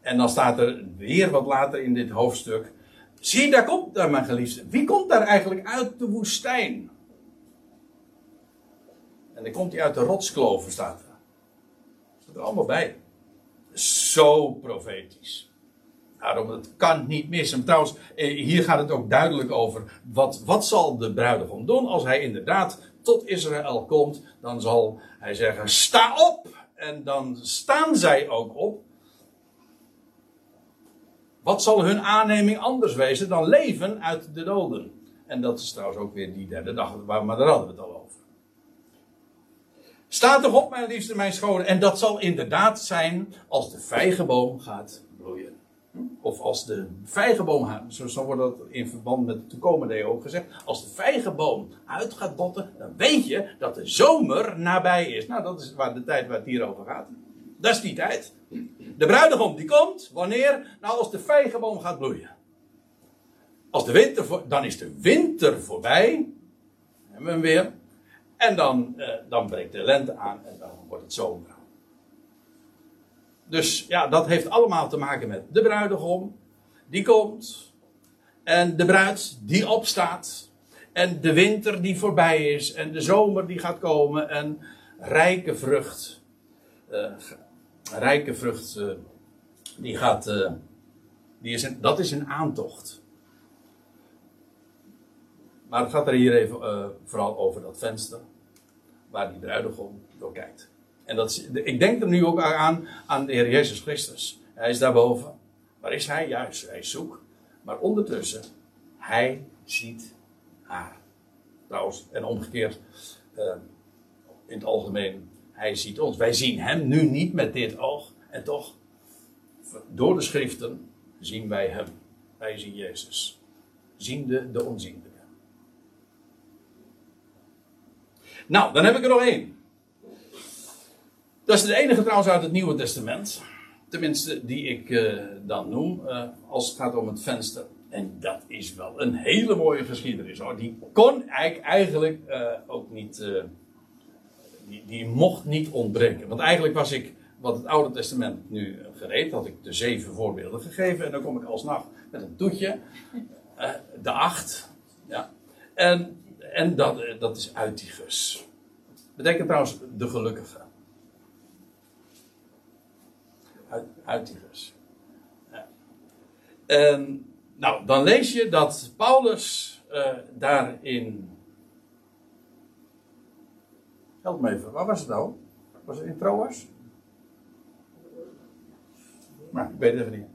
En dan staat er weer wat later in dit hoofdstuk. Zie, daar komt daar mijn geliefde. Wie komt daar eigenlijk uit de woestijn? En dan komt hij uit de rotskloven, staat er. Staat er allemaal bij. Zo profetisch. Daarom, het kan niet missen. Trouwens, eh, hier gaat het ook duidelijk over. Wat, wat zal de bruidegom doen als hij inderdaad tot Israël komt? Dan zal hij zeggen, sta op! En dan staan zij ook op. Wat zal hun aanneming anders wezen dan leven uit de doden? En dat is trouwens ook weer die derde dag, maar daar hadden we het al over. Sta toch op, mijn liefste, mijn schone. En dat zal inderdaad zijn als de vijgenboom gaat bloeien. Of als de vijgenboom, zo, wordt dat in verband met de toekomende ook gezegd. Als de vijgenboom uit gaat botten, dan weet je dat de zomer nabij is. Nou, dat is waar de tijd waar het hier over gaat. Dat is die tijd. De bruidegom die komt, wanneer? Nou, als de vijgenboom gaat bloeien. Als de winter, dan is de winter voorbij. Hebben we hem weer. En dan, eh, dan breekt de lente aan en dan wordt het zomer. Dus ja, dat heeft allemaal te maken met de bruidegom. Die komt. En de bruid die opstaat. En de winter die voorbij is. En de zomer die gaat komen. En rijke vrucht. eh, rijke vrucht. eh, die gaat. eh, die is dat is een aantocht. Maar het gaat er hier even vooral over dat venster. Waar die bruidegom door kijkt. En dat ik denk er nu ook aan, aan de Heer Jezus Christus. Hij is daarboven. Waar is hij? Juist, hij is zoek. Maar ondertussen, hij ziet haar. Trouwens, en omgekeerd, eh, in het algemeen, hij ziet ons. Wij zien hem nu niet met dit oog. En toch, door de schriften zien wij hem. Wij zien Jezus. Zien de, onzienlijke. Nou, dan heb ik er nog één. Dat is de enige trouwens uit het Nieuwe Testament. Tenminste, die ik eh, dan noem eh, als het gaat om het venster. En dat is wel een hele mooie geschiedenis hoor. Die kon eigenlijk uh, ook niet. die, die mocht niet ontbreken. Want eigenlijk was ik, wat het Oude Testament nu gereed, had ik de zeven voorbeelden gegeven. En dan kom ik alsnog met een toetje. de acht. Ja. En, en dat, dat is Uitigus. Betekent trouwens de gelukkige. Uitigus. Ja. En, nou, dan lees je dat Paulus uh, daarin. Help me even, waar was het nou? Was het in Troas? Nou, ik weet het even niet.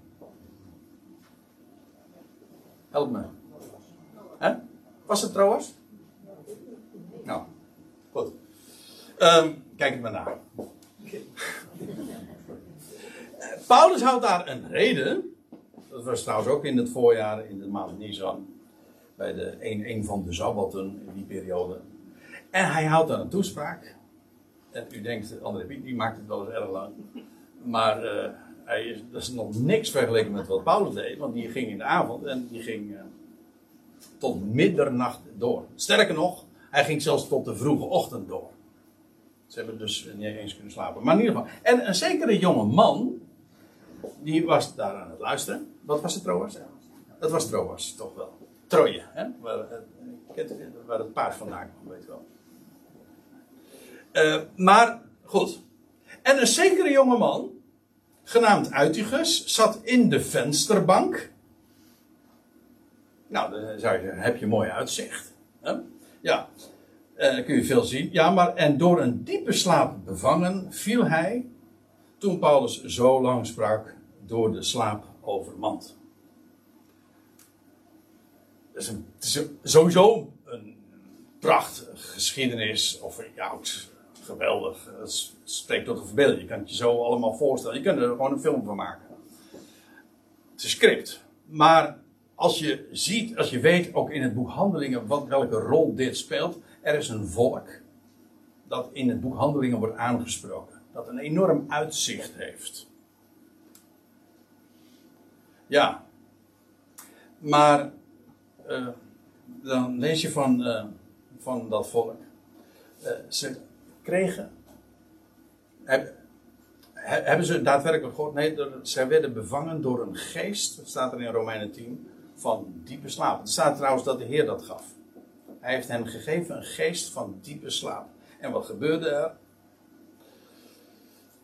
Help me. Hè? Was het Troas? Nou, goed. Um, kijk het maar na. Paulus houdt daar een reden. Dat was trouwens ook in het voorjaar, in de maand Nisan. Bij de een, een van de Sabbatten in die periode. En hij houdt daar een toespraak. En u denkt, André Piet, die maakt het wel eens erg lang. Maar uh, hij is, dat is nog niks vergeleken met wat Paulus deed. Want die ging in de avond en die ging uh, tot middernacht door. Sterker nog, hij ging zelfs tot de vroege ochtend door. Ze hebben dus niet eens kunnen slapen. Maar in ieder geval. En een zekere jonge man die was daar aan het luisteren. Wat was het Troas? Dat was Troas, toch wel. Troje, hè? Waar, eh, waar het paard vandaan kwam, weet je wel. Uh, maar, goed. En een zekere jongeman, genaamd Uitigus, zat in de vensterbank. Nou, dan zou je heb je mooi uitzicht. Hè? Ja, uh, kun je veel zien. Ja, maar en door een diepe slaap bevangen viel hij, toen Paulus zo lang sprak, door de slaap overmand. Dat is, een, het is sowieso een prachtige geschiedenis, of ja, geweldig. Het spreekt tot de verbeelding. Je kan het je zo allemaal voorstellen. Je kunt er gewoon een film van maken. Het is script. Maar als je ziet, als je weet, ook in het boek Handelingen, wat, welke rol dit speelt. Er is een volk dat in het boek Handelingen wordt aangesproken. Dat een enorm uitzicht heeft. Ja. Maar uh, dan lees je van, uh, van dat volk. Uh, ze kregen. Heb, hebben ze daadwerkelijk gehoord? Nee, ze werden bevangen door een geest. Dat staat er in Romeinen 10. Van diepe slaap. Er staat trouwens dat de Heer dat gaf. Hij heeft hen gegeven een geest van diepe slaap. En wat gebeurde er?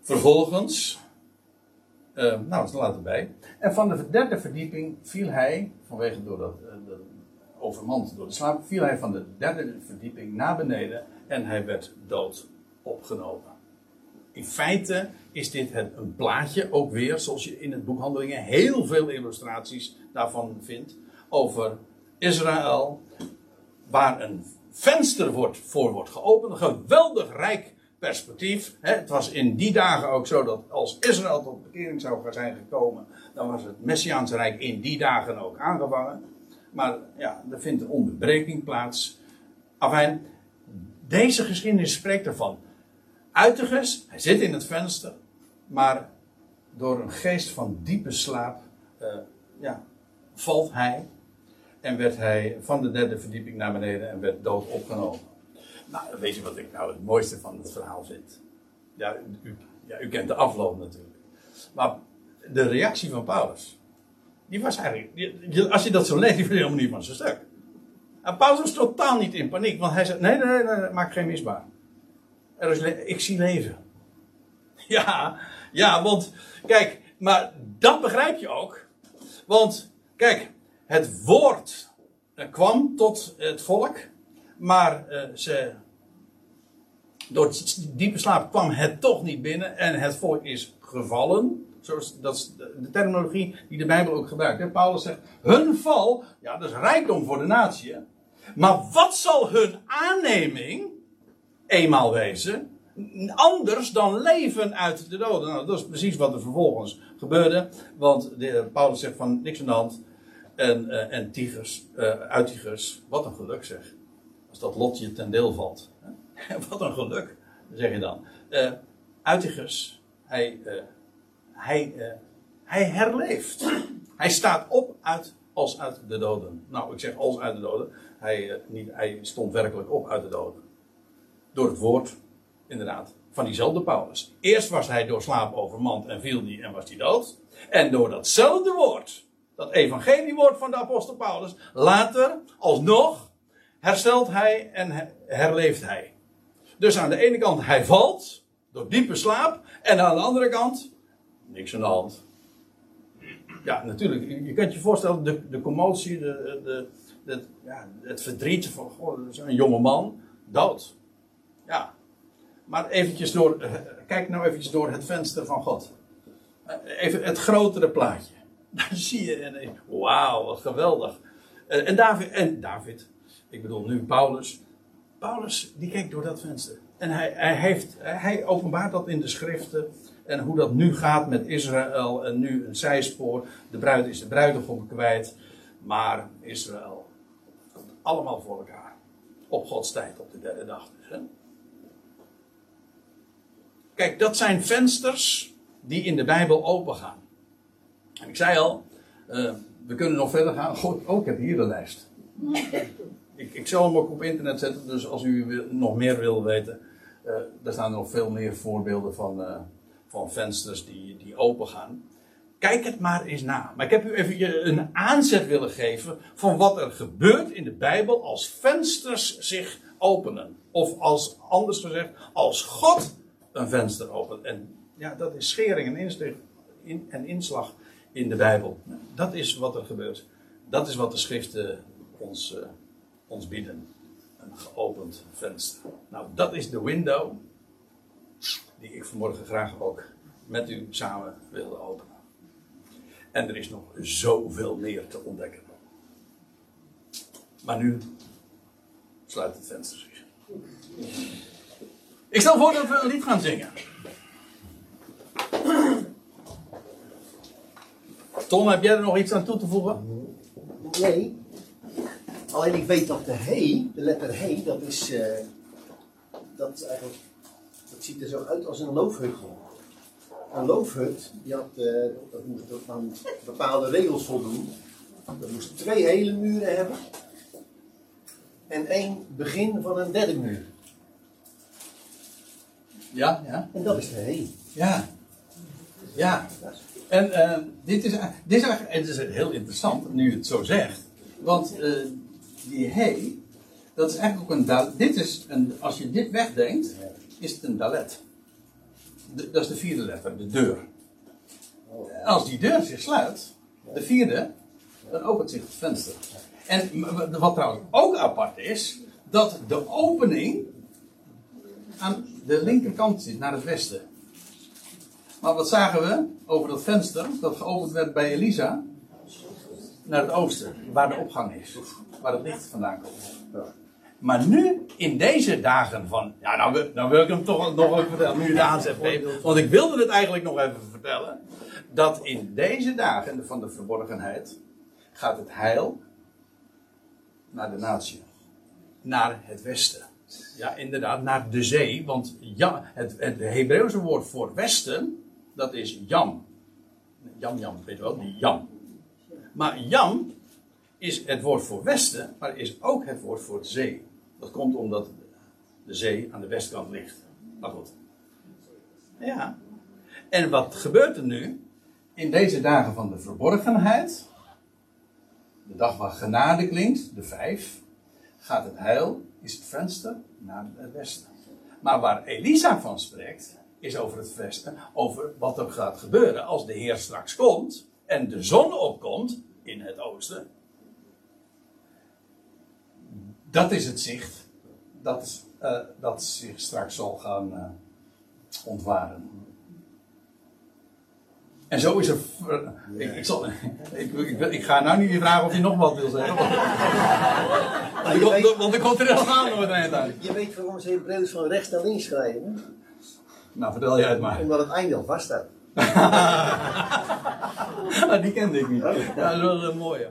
Vervolgens uh, nou, dat laat erbij. En van de derde verdieping viel hij, vanwege door dat, de, overmand door de slaap, viel hij van de derde verdieping naar beneden en hij werd dood opgenomen. In feite is dit het, een plaatje, ook weer, zoals je in het boek Handelingen heel veel illustraties daarvan vindt, over Israël, waar een venster wordt, voor wordt geopend, een geweldig rijk perspectief. Het was in die dagen ook zo dat als Israël tot bekering zou zijn gekomen, dan was het Messiaanse Rijk in die dagen ook aangevangen. Maar ja, er vindt een onderbreking plaats. Afijn, deze geschiedenis spreekt ervan. Uitigus, hij zit in het venster, maar door een geest van diepe slaap uh, ja, valt hij en werd hij van de derde verdieping naar beneden en werd dood opgenomen. Nou, weet je wat ik nou het mooiste van het verhaal vind? Ja u, ja, u kent de afloop natuurlijk. Maar de reactie van Paulus, die was eigenlijk, als je dat zo leest, die was helemaal niet van zijn stuk. En Paulus was totaal niet in paniek, want hij zei: Nee, nee, nee, nee maak geen misbaar. Er is, ik zie leven. [laughs] Ja, ja, want kijk, maar dat begrijp je ook. Want kijk, het woord kwam tot het volk. Maar uh, ze, door diepe slaap kwam het toch niet binnen en het volk is gevallen. Zoals, dat is de terminologie die de Bijbel ook gebruikt. Hè? Paulus zegt, hun val, ja, dat is rijkdom voor de natie. Maar wat zal hun aanneming eenmaal wezen? Anders dan leven uit de doden. Nou, dat is precies wat er vervolgens gebeurde. Want de, Paulus zegt van niks aan de hand. En, eh, en Tigers, eh uit Tigers, wat een geluk zeg. Als dat lotje ten deel valt. [laughs] wat een geluk, zeg je dan. Eh Uitigus, hij, eh, hij, eh, hij herleeft. [clears throat] Hij staat op uit, als uit de doden. Nou, ik zeg als uit de doden. Hij, niet, hij stond werkelijk op uit de doden. Door het woord, inderdaad, van diezelfde Paulus. Eerst was hij door slaap overmand en viel die en was hij dood. En door datzelfde woord, dat evangeliewoord van de apostel Paulus, later, alsnog, herstelt hij en he- herleeft hij. Dus aan de ene kant, hij valt door diepe slaap. En aan de andere kant, niks aan de hand. Ja, natuurlijk. Je kunt je voorstellen, de, de commotie, de, de, ja, het verdriet van, goh, een jonge man, dood. Ja. Maar eventjes door, eh, kijk nou eventjes door het venster van God. Eh, Even het grotere plaatje. [laughs] Dan zie je, wauw, wat geweldig. Eh, En David, en David, ik bedoel nu Paulus. Paulus, die keek door dat venster. En hij, hij, heeft, hij openbaart dat in de schriften. En hoe dat nu gaat met Israël. En nu een zijspoor. De bruid is de bruidegom kwijt. Maar Israël komt allemaal voor elkaar. Op Gods tijd, op de derde dag dus. Hè? Kijk, dat zijn vensters die in de Bijbel opengaan. En ik zei al, eh, we kunnen nog verder gaan. Goed, oh, ik heb hier de lijst. Ik, ik zal hem ook op internet zetten, dus als u nog meer wil weten, eh daar staan nog veel meer voorbeelden van, eh, van vensters die, die open gaan. Kijk het maar eens na. Maar ik heb u even een aanzet willen geven van wat er gebeurt in de Bijbel als vensters zich openen. Of als, anders gezegd, als God een venster opent. En ja, dat is schering en, inslag, in, en inslag in de Bijbel. Dat is wat er gebeurt. Dat is wat de schriften ons, eh, ons bieden. Een geopend venster. Nou, dat is de window die ik vanmorgen graag ook met u samen wilde openen. En er is nog zoveel meer te ontdekken. Maar nu sluit het venster zich. Ik stel voor dat we een lied gaan zingen. Tom, heb jij er nog iets aan toe te voegen? Nee. Alleen ik weet dat de he, de letter he, dat is, eh, dat is eigenlijk, dat ziet er zo uit als een loofhut. Een loofhut, die had, eh, dat moest aan bepaalde regels voldoen. Dat moest twee hele muren hebben. En één begin van een derde muur. Ja, ja. En dat is de he. Ja. Ja. En eh, dit, is, dit is eigenlijk het is heel interessant, nu je het zo zegt. Want die he, dat is eigenlijk ook een da- Dit is een, als je dit wegdenkt, is het een dalet. De- dat is de vierde letter, de deur. En als die deur zich sluit, de vierde, dan opent zich het venster. En wat trouwens ook apart is, dat de opening aan de linkerkant zit, naar het westen. Maar wat zagen we over dat venster dat geopend werd bij Elisa? Naar het oosten, waar de opgang is. Waar het licht vandaan komt. Maar nu, in deze dagen van. Ja, nou, wil- nou wil ik hem toch nog even vertellen, nu de aanzet. Want ik wilde het eigenlijk nog even vertellen. Dat in deze dagen van de verborgenheid. gaat het heil. naar de natie. Naar het westen. Ja, inderdaad, naar de zee. Want ja, het, het Hebreeuwse woord voor westen, dat is Jam. Jam, Jam, weet je wel, die Jam. Maar Jam is het woord voor westen, maar is ook het woord voor zee. Dat komt omdat de zee aan de westkant ligt. Maar goed. Ja. En wat gebeurt er nu? In deze dagen van de verborgenheid, de dag waar genade klinkt, de vijf, gaat het heil, is het venster naar het westen. Maar waar Elisa van spreekt, is over het westen, over wat er gaat gebeuren als de Heer straks komt en de zon opkomt in het oosten. Dat is het zicht dat, eh, dat zich straks zal gaan eh, ontwaren. En zo is er. Ik, ik, zal, ik, ik, ik ga nou niet vragen of je nog wat wil zeggen. Want, ik- komt er door het eind uit. je weet waarom ze Hebreeuws van rechts naar links schrijven? Nou, vertel jij het maar. Omdat het einde al vast staat. [laughs] Ah, Die kende ik niet. Ja, dat is wel eh, mooi. Ja.